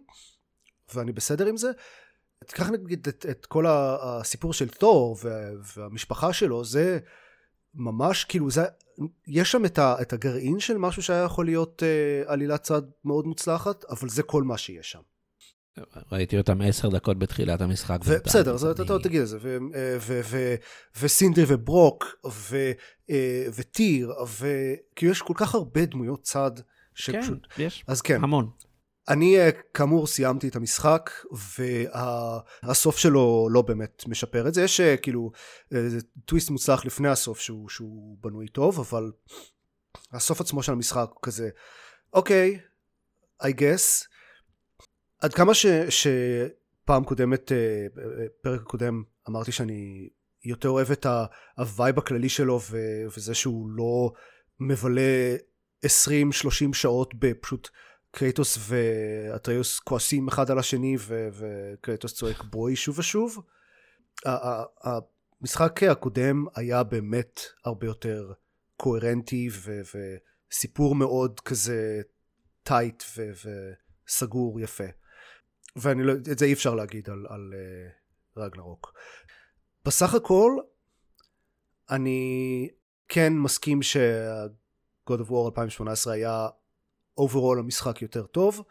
ואני בסדר עם זה. תיקח נגיד את, את כל הסיפור של תור והמשפחה שלו, זה ממש כאילו זה, יש שם את, ה, את הגרעין של משהו שהיה יכול להיות אה, עלילת צד מאוד מוצלחת, אבל זה כל מה שיש שם. ראיתי אותם עשר דקות בתחילת המשחק. בסדר, אז אתה עוד תגיד את זה. אה, וסינדרי וברוק אה, וטיר, וכאילו יש כל כך הרבה דמויות צד שפשוט... כן, יש, אז כן. המון. אני אה, כאמור סיימתי את המשחק והסוף שלו לא באמת משפר את זה. יש אה, כאילו אה, טוויסט מוצלח לפני הסוף שהוא, שהוא בנוי טוב אבל הסוף עצמו של המשחק הוא כזה אוקיי I guess. עד כמה ש, שפעם קודמת פרק קודם אמרתי שאני יותר אוהב את ה vibe הכללי שלו וזה שהוא לא מבלה 20-30 שעות בפשוט קרייטוס ואטריוס כועסים אחד על השני וקרייטוס צועק boy שוב ושוב. המשחק הקודם היה באמת הרבה יותר קוהרנטי וסיפור מאוד כזה tight וסגור יפה. ואת לא, זה אי אפשר להגיד על, על uh, Ragnarok. בסך הכל אני כן מסכים ש-God of War 2018 היה overall המשחק יותר טוב.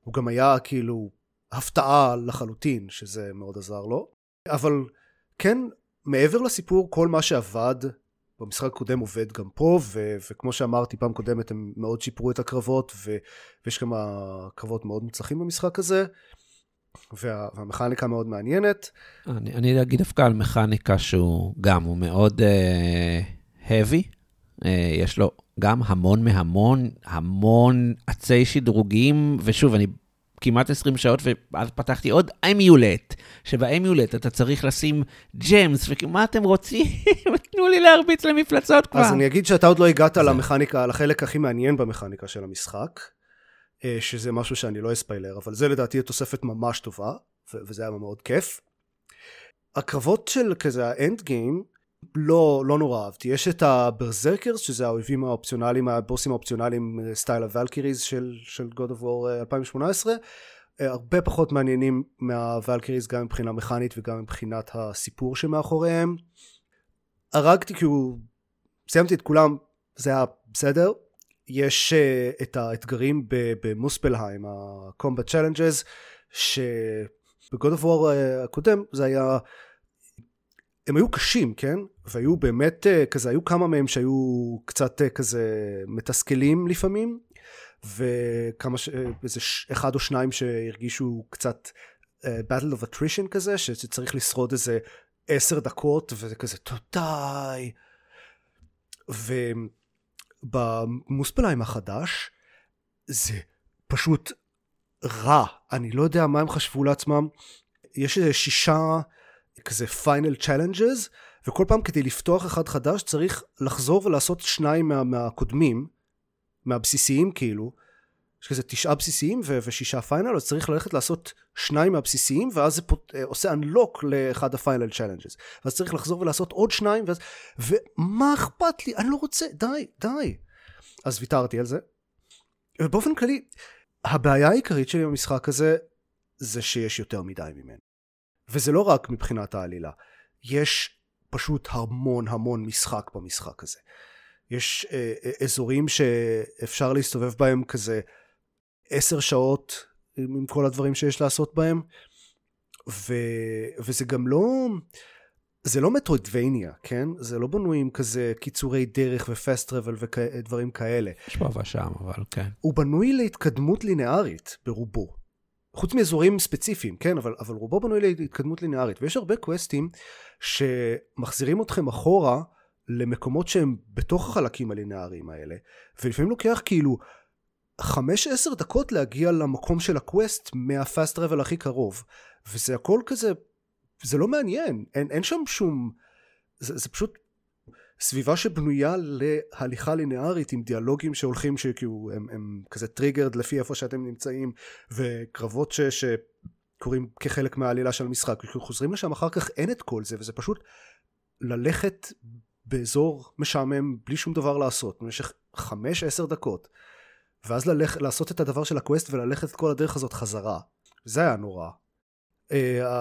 הוא גם היה כאילו הפתעה לחלוטין, שזה מאוד עזר לו. אבל כן, מעבר לסיפור, כל מה שעבד במשחק הקודם עובד גם פה, ו- וכמו שאמרתי פעם קודמת, הם מאוד שיפרו את הקרבות, ו- ויש כמה קרבות מאוד מוצלחים במשחק הזה, וה- והמכניקה מאוד מעניינת. אני, אני אגיד דווקא על מכניקה שהוא גם, הוא מאוד uh, heavy, uh, יש לו גם המון מהמון, המון עצי שדרוגים, ושוב, אני כמעט 20 שעות, ואז פתחתי עוד אמיולט, שבאמיולט אתה צריך לשים ג'מס, ומה אתם רוצים? תנו לי להרביץ למפלצות כבר. אז אני אגיד שאתה עוד לא הגעת למכניקה, לחלק הכי מעניין במכניקה של המשחק, אה, שזה משהו שאני לא אספיילר, אבל זה לדעתי תוספת ממש טובה, וזה היה מאוד כיף. הקרבות של כזה ה end game, לא, לא נורא אהבתי. יש את ה Berserkers, שזה האויבים האופציונליים, הבוסים האופציונליים סטייל ה Valkyries של, של God of War 2018. אה, אה, הרבה פחות מעניינים מה Valkyries גם מבחינה מכנית וגם מבחינת הסיפור שמאחוריהם. הרגתי כאילו, סיימתי את כולם, זה היה בסדר. יש uh, את האתגרים במוספלהיים, ה-combat challenges, שבגוד אוף וור הקודם זה היה הם היו קשים, כן? והיו באמת אה, כזה, היו כמה מהם שהיו קצת אה, כזה מתסכלים לפעמים, וכמה, ש... אה, איזה אחד או שניים שהרגישו קצת uh, battle of attrition כזה, שצריך לשרוד איזה עשר דקות, וזה כזה, תודי. ובמוספלהיים החדש, זה פשוט רע. אני לא יודע מה הם חשבו לעצמם. יש איזה שישה כזה final challenges, וכל פעם כדי לפתוח אחד חדש צריך לחזור ולעשות שניים מה, מהקודמים, מהבסיסיים כאילו, יש כזה תשעה בסיסיים ו- ושישה final, אז צריך ללכת לעשות שניים מהבסיסיים, ואז זה פות... אה, עושה unlock לאחד ה final challenges. ואז צריך לחזור ולעשות עוד שניים, ואז... ומה אכפת לי? אני לא רוצה, די, די. אז ויתרתי על זה. ובאופן כללי, הבעיה העיקרית שלי במשחק הזה, זה שיש יותר מדי ממנו. וזה לא רק מבחינת העלילה, יש פשוט המון המון משחק במשחק הזה. יש אה, אה, אזורים שאפשר להסתובב בהם כזה עשר שעות עם כל הדברים שיש לעשות בהם, ו, וזה גם לא... זה לא מטרואידבניה, כן? זה לא בנוי עם כזה קיצורי דרך ופסט טראבל ודברים כאלה. יש פה ושם, אבל כן. הוא בנוי להתקדמות לינארית ברובו. חוץ מאזורים ספציפיים, כן, אבל, אבל רובו בנוי להתקדמות לינארית, ויש הרבה קווסטים שמחזירים אתכם אחורה למקומות שהם בתוך החלקים הלינאריים האלה, ולפעמים לוקח כאילו 5-10 דקות להגיע למקום של ה quest מה fast travel הכי קרוב, וזה הכל כזה, זה לא מעניין, אין, אין שם שום, זה, זה פשוט סביבה שבנויה להליכה לינארית עם דיאלוגים שהולכים שכאילו הם, הם כזה triggered לפי איפה שאתם נמצאים וקרבות ש, שקורים כחלק מהעלילה של המשחק חוזרים לשם אחר כך אין את כל זה וזה פשוט ללכת באזור משעמם בלי שום דבר לעשות במשך חמש עשר דקות ואז ללכ, לעשות את הדבר של הקווסט וללכת את כל הדרך הזאת חזרה זה היה נורא. Uh,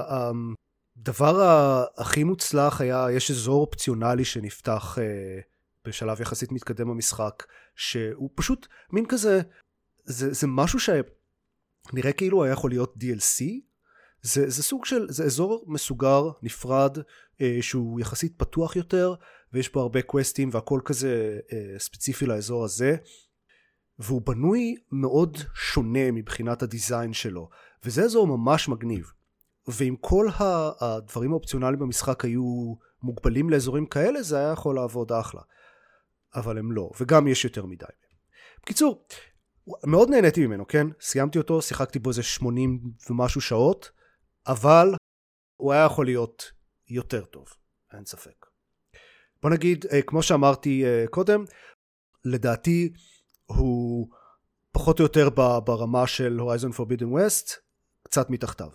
um, הדבר הכי מוצלח היה, יש אזור אופציונלי שנפתח אה, בשלב יחסית מתקדם במשחק, שהוא פשוט מין כזה, זה, זה משהו שנראה כאילו היה יכול להיות DLC, זה, זה סוג של, זה אזור מסוגר, נפרד, אה, שהוא יחסית פתוח יותר, ויש בו הרבה קווסטים והכל כזה אה, ספציפי לאזור הזה, והוא בנוי מאוד שונה מבחינת הדיזיין שלו, וזה אזור ממש מגניב. ואם כל הדברים האופציונליים במשחק היו מוגבלים לאזורים כאלה זה היה יכול לעבוד אחלה. אבל הם לא וגם יש יותר מדי. בקיצור מאוד נהניתי ממנו כן? סיימתי אותו שיחקתי בו איזה 80 ומשהו שעות אבל הוא היה יכול להיות יותר טוב אין ספק. בוא נגיד אה, כמו שאמרתי אה, קודם לדעתי הוא פחות או יותר ברמה של הורייזון פורבידן ווסט קצת מתחתיו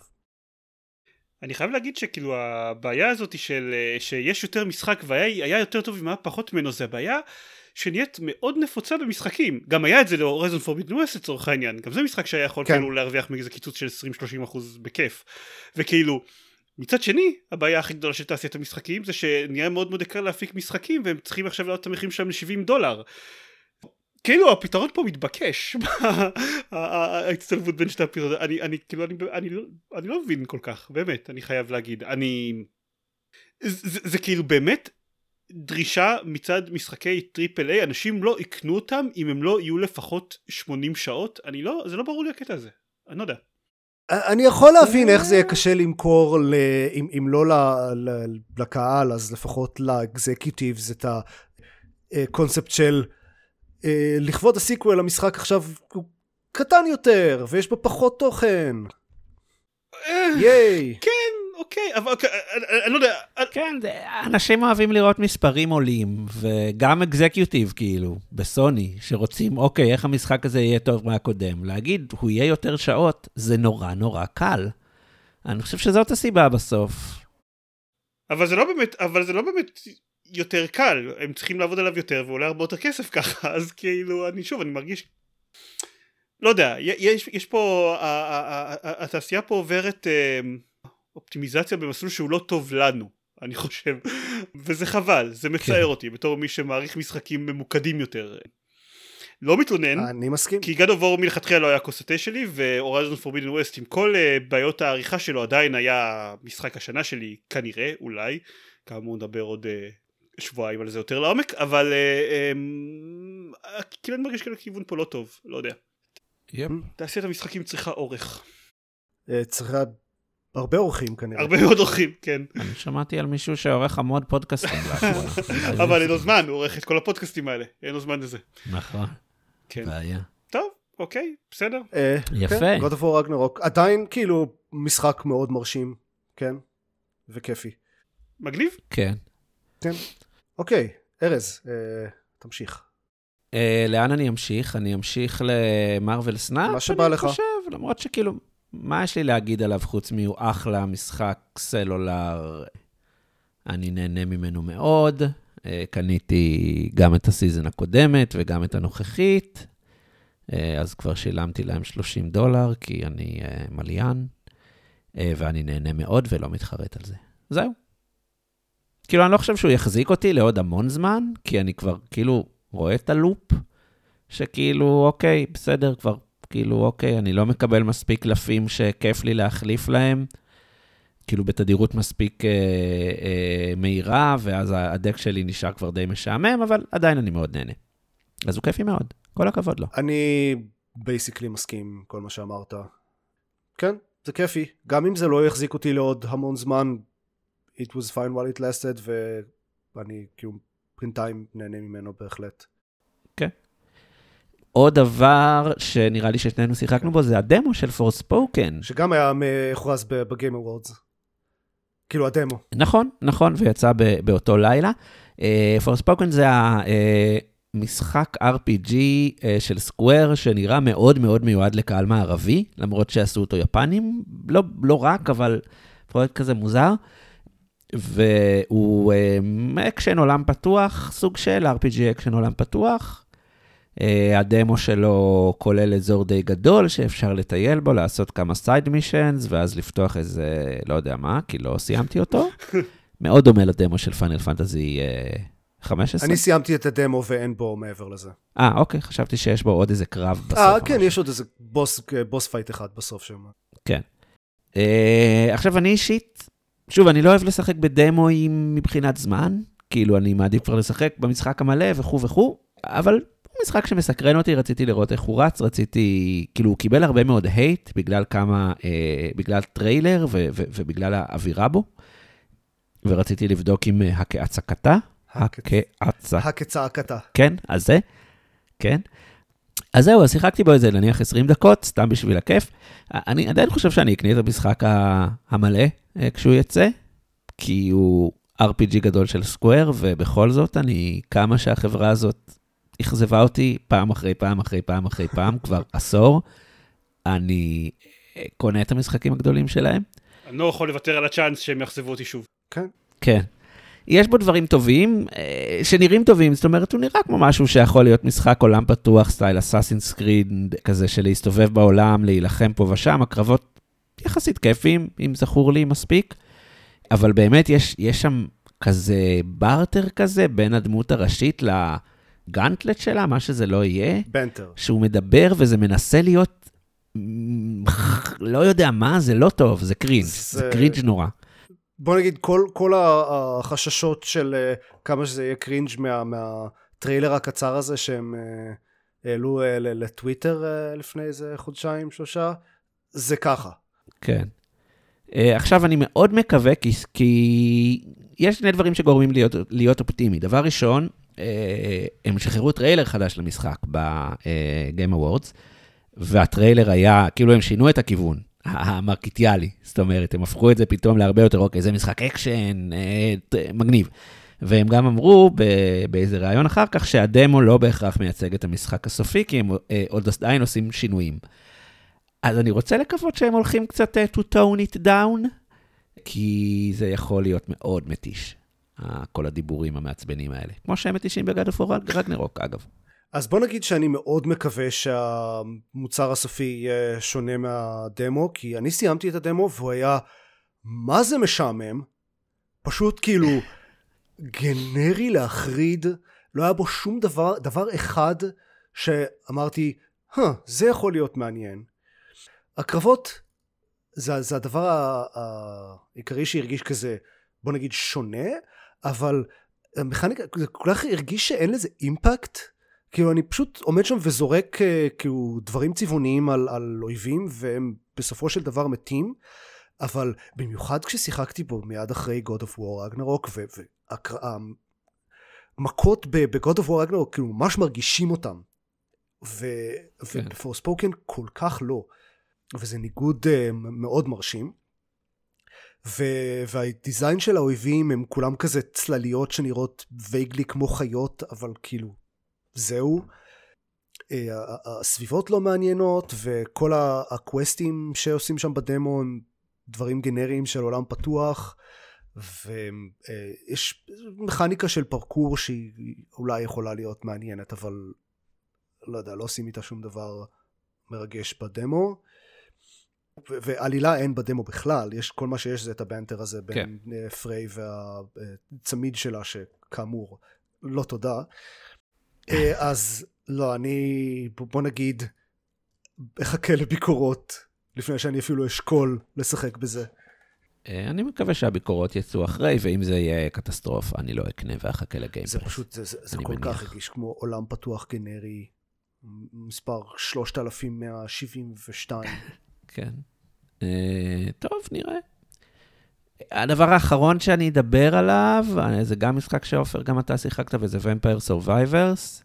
אני חייב להגיד שכאילו הבעיה הזאת של שיש יותר משחק והיה יותר טוב ומה פחות ממנו זה הבעיה שנהיית מאוד נפוצה במשחקים. גם היה את זה להורייזון פורבידן ווסט לצורך העניין. גם זה משחק שהיה יכול כן. כאילו להרוויח מאיזה קיצוץ של 20-30 אחוז בכיף. וכאילו מצד שני הבעיה הכי גדולה של תעשיית המשחקים זה שנהיה מאוד מאוד יקר להפיק משחקים והם צריכים עכשיו לעלות את המחירים שלהם ל-70 דולר כאילו הפתרון פה מתבקש, ההצטלבות בין שתי הפתרונות, אני, אני כאילו, אני, אני, לא, אני לא מבין כל כך, באמת, אני חייב להגיד, אני, זה, זה, זה כאילו באמת דרישה מצד משחקי triple A, אנשים לא יקנו אותם אם הם לא יהיו לפחות 80 שעות, אני לא, זה לא ברור לי הקטע הזה, אני לא יודע. אני יכול להבין איך זה יהיה קשה למכור, ל... אם, אם לא ל... ל... לקהל, אז לפחות ל executives את הקונספט של אה, לכבוד ה sequel המשחק עכשיו הוא קטן יותר, ויש בו פחות תוכן. אה, yay. כן, אוקיי, אבל אוקיי, אני אני לא יודע, כן, אנשים אוהבים לראות מספרים עולים, וגם executive, כאילו, בסוני, שרוצים, אוקיי, איך המשחק הזה יהיה טוב מהקודם. להגיד, הוא יהיה יותר שעות, זה נורא נורא קל. אני חושב שזאת הסיבה בסוף. אבל זה לא באמת, אבל זה לא באמת יותר קל, הם צריכים לעבוד עליו יותר ועולה הרבה יותר כסף ככה, אז כאילו, אני שוב, אני מרגיש, לא יודע, יש, יש פה, התעשייה פה עוברת אה, אופטימיזציה במסלול שהוא לא טוב לנו, אני חושב, וזה חבל, זה מצער כן. אותי בתור מי שמעריך משחקים ממוקדים יותר. לא מתלונן, אני מסכים. כי God of War מלכתחילה לא היה כוס התה שלי והורייזון פורבידן ווסט עם כל uh, בעיות העריכה שלו עדיין היה משחק השנה שלי כנראה אולי כאמור נדבר עוד uh, שבועיים על זה יותר לעומק אבל uh, um, כאילו אני מרגיש כאילו הכיוון פה לא טוב לא יודע. תעשיית המשחקים צריכה אורך אה, צריכה הרבה אורחים כנראה. הרבה מאוד אורחים כן אני שמעתי על מישהו שעורך המון פודקאסטים לאחרונה. אבל אין לו זמן הוא עורך את כל הפודקאסטים האלה אין לו זמן לזה נכון, כן בעיה. טוב אוקיי בסדר אה, יפה. כן, God of War Ragnarok עדיין כאילו משחק מאוד מרשים, כן? וכיפי. מגניב כן. אוקיי, ארז, אה, תמשיך. אה, לאן אני אמשיך? אני אמשיך ל Marvel Snap? מה שבא לך. אני חושב, למרות שכאילו, מה יש לי להגיד עליו חוץ מהו אחלה משחק סלולר? אני נהנה ממנו מאוד. אה, קניתי גם את ה season הקודמת וגם את הנוכחית, אה, אז כבר שילמתי להם 30 דולר, כי אני אה, מליין, אה, ואני נהנה מאוד ולא מתחרט על זה. זהו. כאילו, אני לא חושב שהוא יחזיק אותי לעוד המון זמן, כי אני כבר כאילו רואה את הלופ, שכאילו, אוקיי, בסדר, כבר, כאילו, אוקיי, אני לא מקבל מספיק קלפים שכיף לי להחליף להם, כאילו בתדירות מספיק אה, אה, מהירה, ואז הדק שלי נשאר כבר די משעמם, אבל עדיין אני מאוד נהנה. אז הוא כיפי מאוד, כל הכבוד לו. אני basically מסכים עם כל מה שאמרת. כן, זה כיפי. גם אם זה לא יחזיק אותי לעוד המון זמן, it was fine while it lasted, ואני כאילו בינתיים נהנה ממנו בהחלט. עוד דבר שנראה לי ששנינו שיחקנו בו, זה הדמו של Forspoken. שגם היה הוכרז ב Game Awards. כאילו הדמו. נכון, נכון, ויצא באותו לילה. Forspoken זה המשחק RPG אה, של Square, שנראה מאוד מאוד מיועד לקהל מערבי, למרות שעשו אותו יפנים, לא, לא רק, אבל פרויקט כזה מוזר. והוא אה, אקשן עולם פתוח, סוג של RPG אקשן עולם פתוח. אה, הדמו שלו כולל אזור די גדול שאפשר לטייל בו, לעשות כמה side missions, ואז לפתוח איזה, לא יודע מה, כי לא סיימתי אותו. מאוד דומה לדמו של Final Fantasy 15. אני סיימתי את הדמו ואין בו מעבר לזה. אה, אוקיי, חשבתי שיש בו עוד איזה קרב בסוף. אה, כן. יש עוד איזה בוס, boss fight אחד בסוף שם. כן. אה, עכשיו, אני אישית, שוב, אני לא אוהב לשחק בדמואים מבחינת זמן, כאילו, אני מעדיף כבר לשחק במשחק המלא וכו' וכו', אבל הוא משחק שמסקרן אותי, רציתי לראות איך הוא רץ, רציתי, כאילו, הוא קיבל הרבה מאוד hate בגלל כמה, אה, בגלל טריילר ו- ו- ובגלל האווירה בו, ורציתי לבדוק אם אה, הכהצקתה, הכהצקתה. הכצעקתה. כן, אז זה, כן. אז זהו, אז שיחקתי בו איזה נניח 20 דקות, סתם בשביל הכיף. אני עדיין חושב שאני אקנה את המשחק המלא כשהוא יצא, כי הוא RPG גדול של סקוואר, ובכל זאת, אני, כמה שהחברה הזאת אכזבה אותי פעם אחרי פעם אחרי פעם אחרי פעם, כבר עשור, אני אה, קונה את המשחקים הגדולים שלהם. אני לא יכול לוותר על הצ'אנס שהם יאכזבו אותי שוב כן. כן. יש בו דברים טובים, אה, שנראים טובים, זאת אומרת, הוא נראה כמו משהו שיכול להיות משחק עולם פתוח, סטייל אסאסינס קריד, כזה של להסתובב בעולם, להילחם פה ושם, הקרבות יחסית כיפים, אם זכור לי מספיק, אבל באמת יש, יש שם כזה בארטר כזה בין הדמות הראשית גאנטלט שלה, מה שזה לא יהיה, בנטר. שהוא מדבר וזה מנסה להיות, לא יודע מה, זה לא טוב, זה cringe, זה, זה- cringe נורא. בוא נגיד, כל, כל החששות של אה, כמה שזה יהיה cringe מה, מהטריילר הקצר הזה שהם אה, העלו אה, לטוויטר לפני איזה חודשיים, שלושה, זה ככה. כן. אה, עכשיו, אני מאוד מקווה, כי, כי יש שני דברים שגורמים להיות, להיות אופטימי. דבר ראשון, אה, הם שחררו טריילר חדש למשחק ב-Game Awards, והטריילר היה, כאילו הם שינו את הכיוון, המרקיטיאלי. זאת אומרת, הם הפכו את זה פתאום להרבה יותר, אוקיי, זה משחק אקשן, אה, מגניב. והם גם אמרו באיזה ראיון אחר כך שהדמו לא בהכרח מייצג את המשחק הסופי, כי הם עוד עדיין עושים שינויים. אז אני רוצה לקוות שהם הולכים קצת אה, to tone it down, כי זה יכול להיות מאוד מתיש, ה- כל הדיבורים המעצבנים האלה. כמו שהם מתישים ב God of War רגנרוק, אגב. אז בוא נגיד שאני מאוד מקווה שהמוצר הסופי יהיה שונה מהדמו, כי אני סיימתי את הדמו והוא היה מה זה משעמם, פשוט כאילו גנרי להחריד, לא היה בו שום דבר, דבר אחד שאמרתי, זה יכול להיות מעניין. הקרבות זה, זה הדבר העיקרי שהרגיש כזה, בוא נגיד שונה, אבל המכניקה, זה כל כך הרגיש שאין לזה אימפקט. כאילו אני פשוט עומד שם וזורק אה, כאילו דברים צבעוניים על, על אויבים והם בסופו של דבר מתים אבל במיוחד כששיחקתי בו מיד אחרי God of War Ragnarok והמכות ב-God of War Ragnarok כאילו ממש מרגישים אותם ו- כן. כל כך לא וזה ניגוד אה, מאוד מרשים. ו- והדיזיין של האויבים הם כולם כזה צלליות שנראות וייגלי כמו חיות אבל כאילו זהו. אה, הסביבות לא מעניינות וכל הקווסטים שעושים שם בדמו הם דברים גנריים של עולם פתוח. ויש מכניקה של פרקור שהיא אולי יכולה להיות מעניינת אבל לא יודע לא עושים איתה שום דבר מרגש בדמו ועלילה אין בדמו בכלל יש כל מה שיש זה את הבנטר הזה בין כן. פריי והצמיד שלה שכאמור לא תודה אה, אז לא, אני, בוא נגיד, אחכה לביקורות לפני שאני אפילו אשקול לשחק בזה. אה, אני מקווה שהביקורות יצאו אחרי, ואם זה יהיה קטסטרופה, אני לא אקנה ואחכה לגיימפרס. זה פשוט, זה, זה, זה כל מניח. כך הרגיש כמו עולם פתוח גנרי, מספר 3172. כן. אה, טוב, נראה. הדבר האחרון שאני אדבר עליו, אה, זה גם משחק שעופר, גם אתה שיחקת, וזה Vampire Survivors.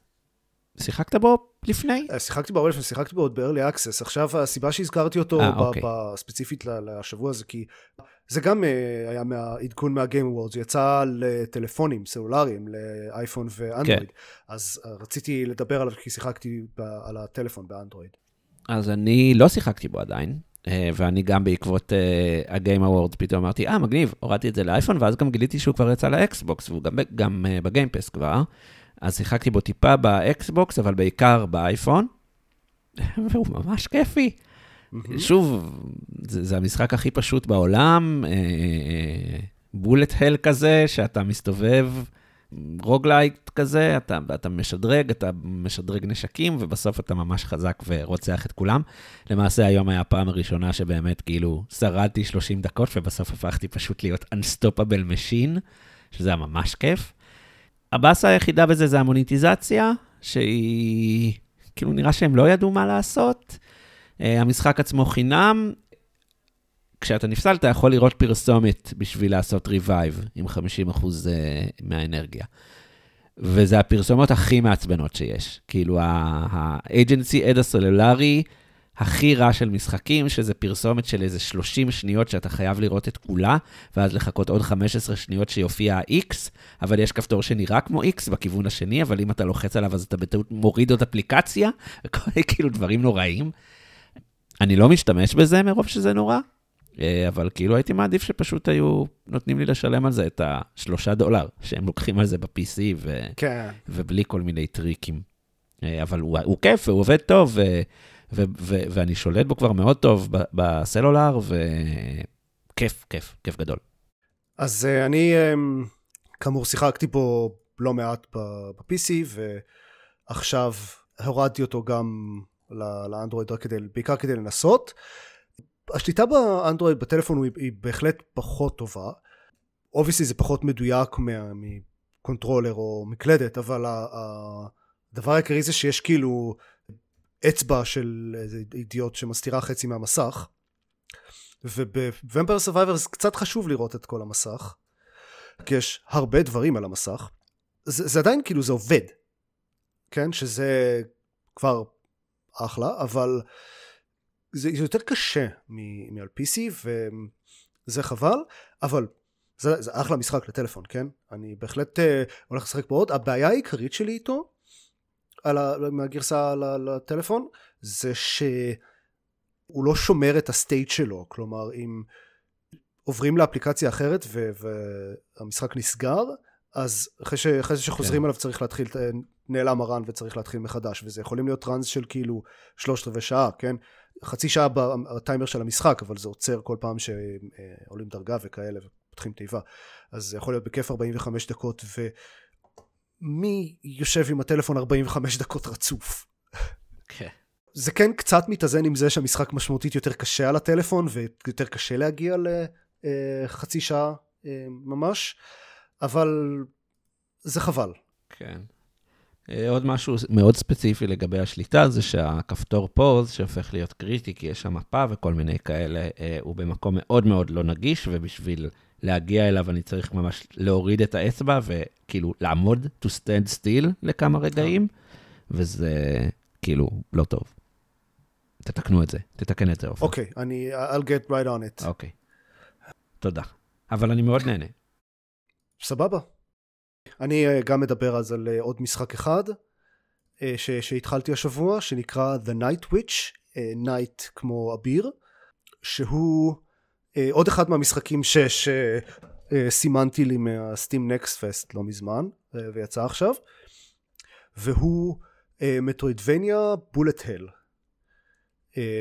שיחקת בו לפני? אה, שיחקתי בו הרבה לפני, שיחקתי בו עוד ב-early access. עכשיו הסיבה שהזכרתי אותו ב- אוקיי. ספציפית לשבוע הזה, כי זה גם היה מהעדכון מה-Game Awards, זה יצא לטלפונים סלולריים, לאייפון ואנדרואיד. כן. אז רציתי לדבר עליו כי שיחקתי ב- על הטלפון באנדרואיד. אז אני לא שיחקתי בו עדיין, אה, ואני גם בעקבות אה, ה-Game Awards פתאום אמרתי, אה, מגניב, הורדתי את זה לאייפון, ואז גם גיליתי שהוא כבר יצא לאקסבוקס, והוא גם, גם אה, ב Game Pass כבר. אז שיחקתי בו טיפה באקסבוקס, אבל בעיקר באייפון, והוא ממש כיפי. שוב, זה, זה המשחק הכי פשוט בעולם, bullet hell כזה, שאתה מסתובב, roguelite כזה, אתה, אתה משדרג, אתה משדרג נשקים, ובסוף אתה ממש חזק ורוצח את כולם. למעשה, היום היה הפעם הראשונה שבאמת, כאילו, שרדתי 30 דקות, ובסוף הפכתי פשוט להיות Unstoppable Machine, שזה היה ממש כיף. הבאסה היחידה בזה זה המוניטיזציה, שהיא, כאילו, נראה שהם לא ידעו מה לעשות. Uh, המשחק עצמו חינם, כשאתה נפסל אתה יכול לראות פרסומת בשביל לעשות revive עם 50% uh, מהאנרגיה. וזה הפרסומות הכי מעצבנות שיש. כאילו, האג'נסי עד הסלולרי הכי רע של משחקים, שזה פרסומת של איזה 30 שניות שאתה חייב לראות את כולה, ואז לחכות עוד 15 שניות שיופיע ה-X, אבל יש כפתור שנראה כמו X בכיוון השני, אבל אם אתה לוחץ עליו אז אתה בטעות מוריד עוד אפליקציה, וכל כאילו דברים נוראים. אני לא משתמש בזה מרוב שזה נורא, אה, אבל כאילו הייתי מעדיף שפשוט היו נותנים לי לשלם על זה את השלושה דולר שהם לוקחים על זה ב-PC, ו... כן. ובלי כל מיני טריקים. אה, אבל הוא, הוא כיף, הוא עובד טוב, ו, ו, ו, ואני שולט בו כבר מאוד טוב ב- בסלולר, וכיף, כיף, כיף גדול. אז אה, אני, אמ, כאמור, שיחקתי בו לא מעט ב-PC, עכשיו הורדתי אותו גם לאנדרואיד כדי, בעיקר כדי לנסות. השליטה באנדרואיד בטלפון היא, היא בהחלט פחות טובה. obviously זה פחות מדויק מה- מ controller או מקלדת, אבל הדבר העיקרי זה שיש כאילו אצבע של איזה אידיוט שמסתירה חצי מהמסך. ובוומפר זה קצת חשוב לראות את כל המסך, כי יש הרבה דברים על המסך. זה, זה עדיין כאילו זה עובד, כן? שזה כבר אחלה, אבל זה יותר קשה מעל PC וזה חבל, אבל זה, זה אחלה משחק לטלפון, כן? אני בהחלט uh, הולך לשחק בו עוד. הבעיה העיקרית שלי איתו, על ה, מהגרסה לטלפון, זה שהוא לא שומר את הסטייט שלו, כלומר אם עוברים לאפליקציה אחרת ו- והמשחק נסגר, אז אחרי, ש- אחרי שחוזרים כן. אליו צריך להתחיל, נעלם הרן וצריך להתחיל מחדש, וזה יכולים להיות טראנס של כאילו שלושת רבעי שעה, כן? חצי שעה בטיימר של המשחק, אבל זה עוצר כל פעם שעולים דרגה וכאלה ופותחים תיבה. אז זה יכול להיות בכיף 45 דקות, ומי יושב עם הטלפון 45 דקות רצוף? כן. זה כן קצת מתאזן עם זה שהמשחק משמעותית יותר קשה על הטלפון ויותר קשה להגיע לחצי שעה אה, ממש, אבל זה חבל. כן. אה, עוד משהו מאוד ספציפי לגבי השליטה זה שהכפתור פוז שהופך להיות קריטי כי יש שם מפה וכל מיני כאלה, אה, הוא במקום מאוד מאוד לא נגיש ובשביל להגיע אליו אני צריך ממש להוריד את האצבע וכאילו לעמוד to stand still לכמה רגעים, וזה כאילו לא טוב. תתקנו את זה, תתקן את זה אופן. אוקיי, אני, I'll get right on it. אוקיי. תודה. אבל אני מאוד נהנה. סבבה. אני אה, גם מדבר אז על אה, עוד משחק אחד אה, ש- שהתחלתי השבוע, שנקרא The Night Witch, Night כמו אביר, שהוא עוד אחד מהמשחקים שסימנתי לי מהסטים נקסט פסט לא מזמן, ויצא עכשיו, והוא מטרואידבניה בולט הל.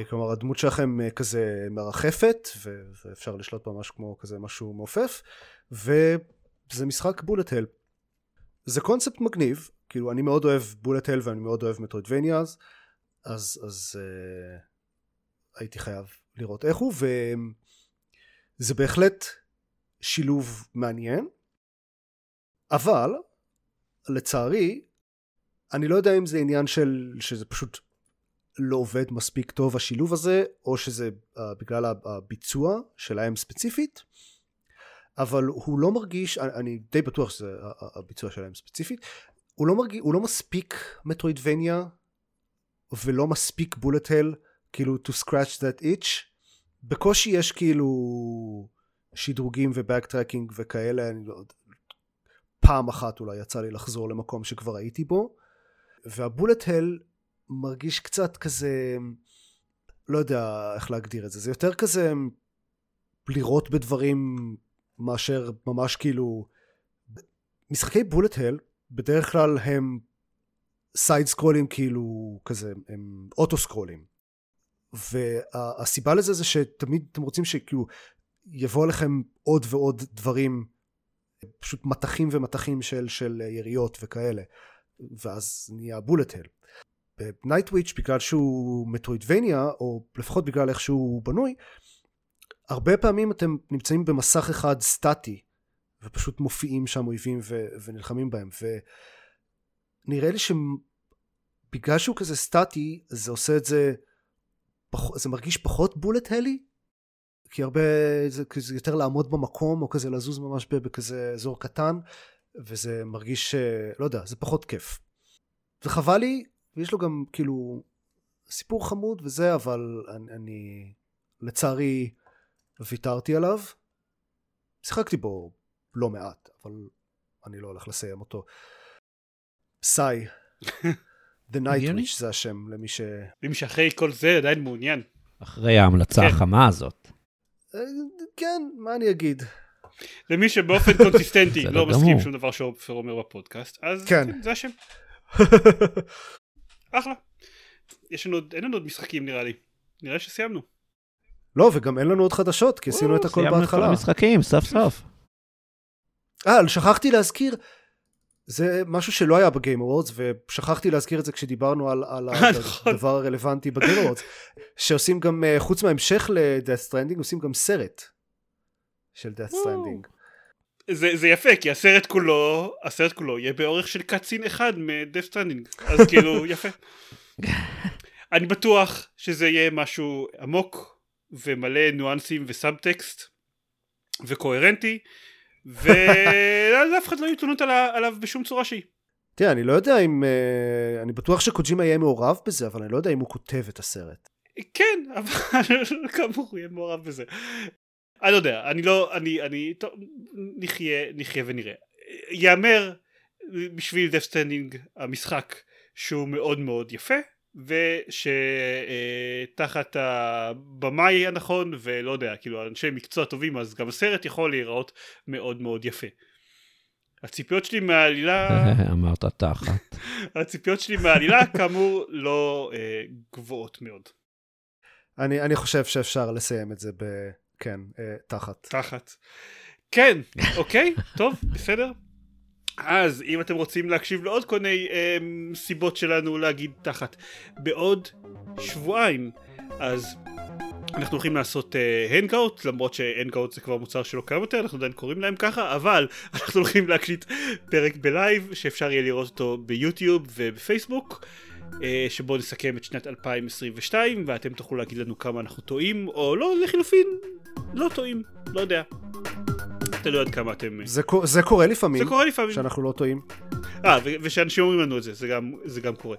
כלומר הדמות שלכם כזה מרחפת ואפשר לשלוט בה משהו כמו כזה משהו מעופף וזה משחק בולט הל. זה קונספט מגניב, כאילו אני מאוד אוהב בולט הל ואני מאוד אוהב מטרואידבניה אז, אז, אז uh, הייתי חייב לראות איך הוא וזה בהחלט שילוב מעניין אבל לצערי אני לא יודע אם זה עניין של שזה פשוט לא עובד מספיק טוב השילוב הזה או שזה uh, בגלל הביצוע שלהם ספציפית אבל הוא לא מרגיש, אני, די בטוח שזה הביצוע שלהם ספציפית, הוא לא מרגיש, הוא לא מספיק מטרואידבניה ולא מספיק בולט הל, כאילו to scratch that itch. בקושי יש כאילו שדרוגים ובקטרקינג וכאלה, אני לא, פעם אחת אולי יצא לי לחזור למקום שכבר הייתי בו, והבולט הל מרגיש קצת כזה, לא יודע איך להגדיר את זה, זה יותר כזה לירות בדברים מאשר ממש כאילו משחקי בולט הל בדרך כלל הם סייד סקרולים כאילו כזה הם אוטו סקרולים והסיבה לזה זה שתמיד אתם רוצים שכאילו יבוא לכם עוד ועוד דברים פשוט מטחים ומטחים של, של יריות וכאלה ואז נהיה בולט הל בנייט וויץ' בגלל שהוא מטרואידבניה או לפחות בגלל איך שהוא בנוי הרבה פעמים אתם נמצאים במסך אחד סטטי ופשוט מופיעים שם אויבים ו- ונלחמים בהם ונראה לי שבגלל שהוא כזה סטטי זה עושה את זה פח... זה מרגיש פחות בולט הלי? כי הרבה זה כזה יותר לעמוד במקום או כזה לזוז ממש בכזה אזור קטן וזה מרגיש לא יודע זה פחות כיף. וחבל לי ויש לו גם כאילו סיפור חמוד וזה אבל אני, אני לצערי ויתרתי עליו. שיחקתי בו לא מעט, אבל אני לא הולך לסיים אותו. סאי, The Night Witch זה השם למי ש... למי שאחרי כל זה עדיין מעוניין. אחרי ההמלצה כן. החמה הזאת. כן, מה אני אגיד? למי שבאופן קונסיסטנטי לא מסכים. שום דבר שעופר אומר בפודקאסט, אז כן. כן, זה השם. אחלה. יש לנו עוד, אין לנו עוד משחקים נראה לי. נראה שסיימנו. לא, וגם אין לנו עוד חדשות, כי עשינו את הכל סיימנו את בהתחלה. המשחקים, סוף סוף. אה, שכחתי להזכיר, זה משהו שלא היה ב Game Awards, ושכחתי להזכיר את זה כשדיברנו על, על נכון. הדבר הרלוונטי ב Game Awards, שעושים גם, אה, חוץ מההמשך ל-Death Stranding, עושים גם סרט של Death Stranding. זה, זה יפה, כי הסרט כולו, הסרט כולו יהיה באורך של קאצין אחד מ-Death Stranding, אז כאילו, יפה. אני בטוח שזה יהיה משהו עמוק ומלא ניואנסים וסאבטקסט וקוהרנטי, ואף אחד לא יהיו תלונות עליו בשום צורה שהיא. תראה, אני לא יודע אם... אה, אני בטוח שקוג'ימה יהיה מעורב בזה, אבל אני לא יודע אם הוא כותב את הסרט. כן, אבל כאמור הוא יהיה מעורב בזה. אני לא יודע, אני לא, אני, אני, טוב, נחיה, נחיה ונראה. יאמר בשביל Death Stranding המשחק שהוא מאוד מאוד יפה, ושתחת הבמאי הנכון, ולא יודע, כאילו אנשי מקצוע טובים, אז גם הסרט יכול להיראות מאוד מאוד יפה. הציפיות שלי מהעלילה, אמרת תחת. הציפיות שלי מהעלילה כאמור לא אה, גבוהות מאוד. אני, אני חושב שאפשר לסיים את זה ב... כן, אה, תחת. תחת. כן, אוקיי, טוב, בסדר. אז אם אתם רוצים להקשיב לעוד כל מיני אה, סיבות שלנו להגיד תחת בעוד שבועיים, אז אנחנו הולכים לעשות hangout, למרות ש hangout זה כבר מוצר שלא קיים יותר, אנחנו עדיין קוראים להם ככה, אבל אנחנו הולכים להקליט פרק ב live שאפשר יהיה לראות אותו ביוטיוב ובפייסבוק. אה, שבו נסכם את שנת 2022 ואתם תוכלו להגיד לנו כמה אנחנו טועים או לא לחילופין לא טועים לא יודע. תלוי עד כמה אתם זה, קו- זה קורה לפעמים, זה קורה לפעמים שאנחנו לא טועים. אה ושאנשים אומרים לנו את זה זה גם זה גם קורה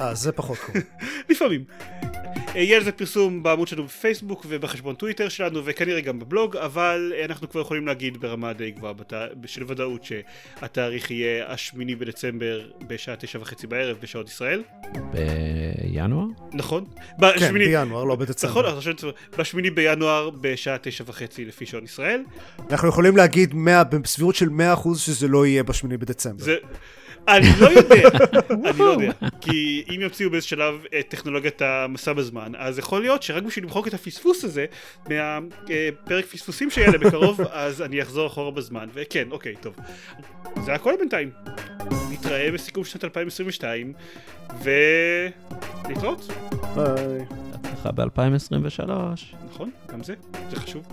אה, זה פחות קורה. לפעמים. אה, יהיה לזה פרסום בעמוד שלנו בפייסבוק ובחשבון טוויטר שלנו וכנראה גם בבלוג אבל אה, אנחנו כבר יכולים להגיד ברמה די גבוהה בת... של ודאות שהתאריך יהיה השמיני בדצמבר בשעה תשע וחצי בערב בשעות ישראל בינואר? נכון? כן, בשמיני- בינואר, לא בדצמבר. נכון, אז עכשיו בשמיני בינואר בשעה תשע וחצי לפי שעון ישראל. אנחנו יכולים להגיד 100, בסבירות של 100% שזה לא יהיה בשמיני בדצמבר. זה... אני לא יודע, אני לא יודע, כי אם ימציאו באיזה שלב את טכנולוגיית המסע בזמן, אז יכול להיות שרק בשביל למחוק את הפספוס הזה מהפרק פספוסים שיעלה בקרוב, אז אני אחזור אחורה בזמן, וכן, אוקיי, טוב. זה הכל בינתיים. נתראה בסיכום שנת 2022, ולהתראות, ביי. הצלחה ב-2023. נכון? גם זה, זה חשוב.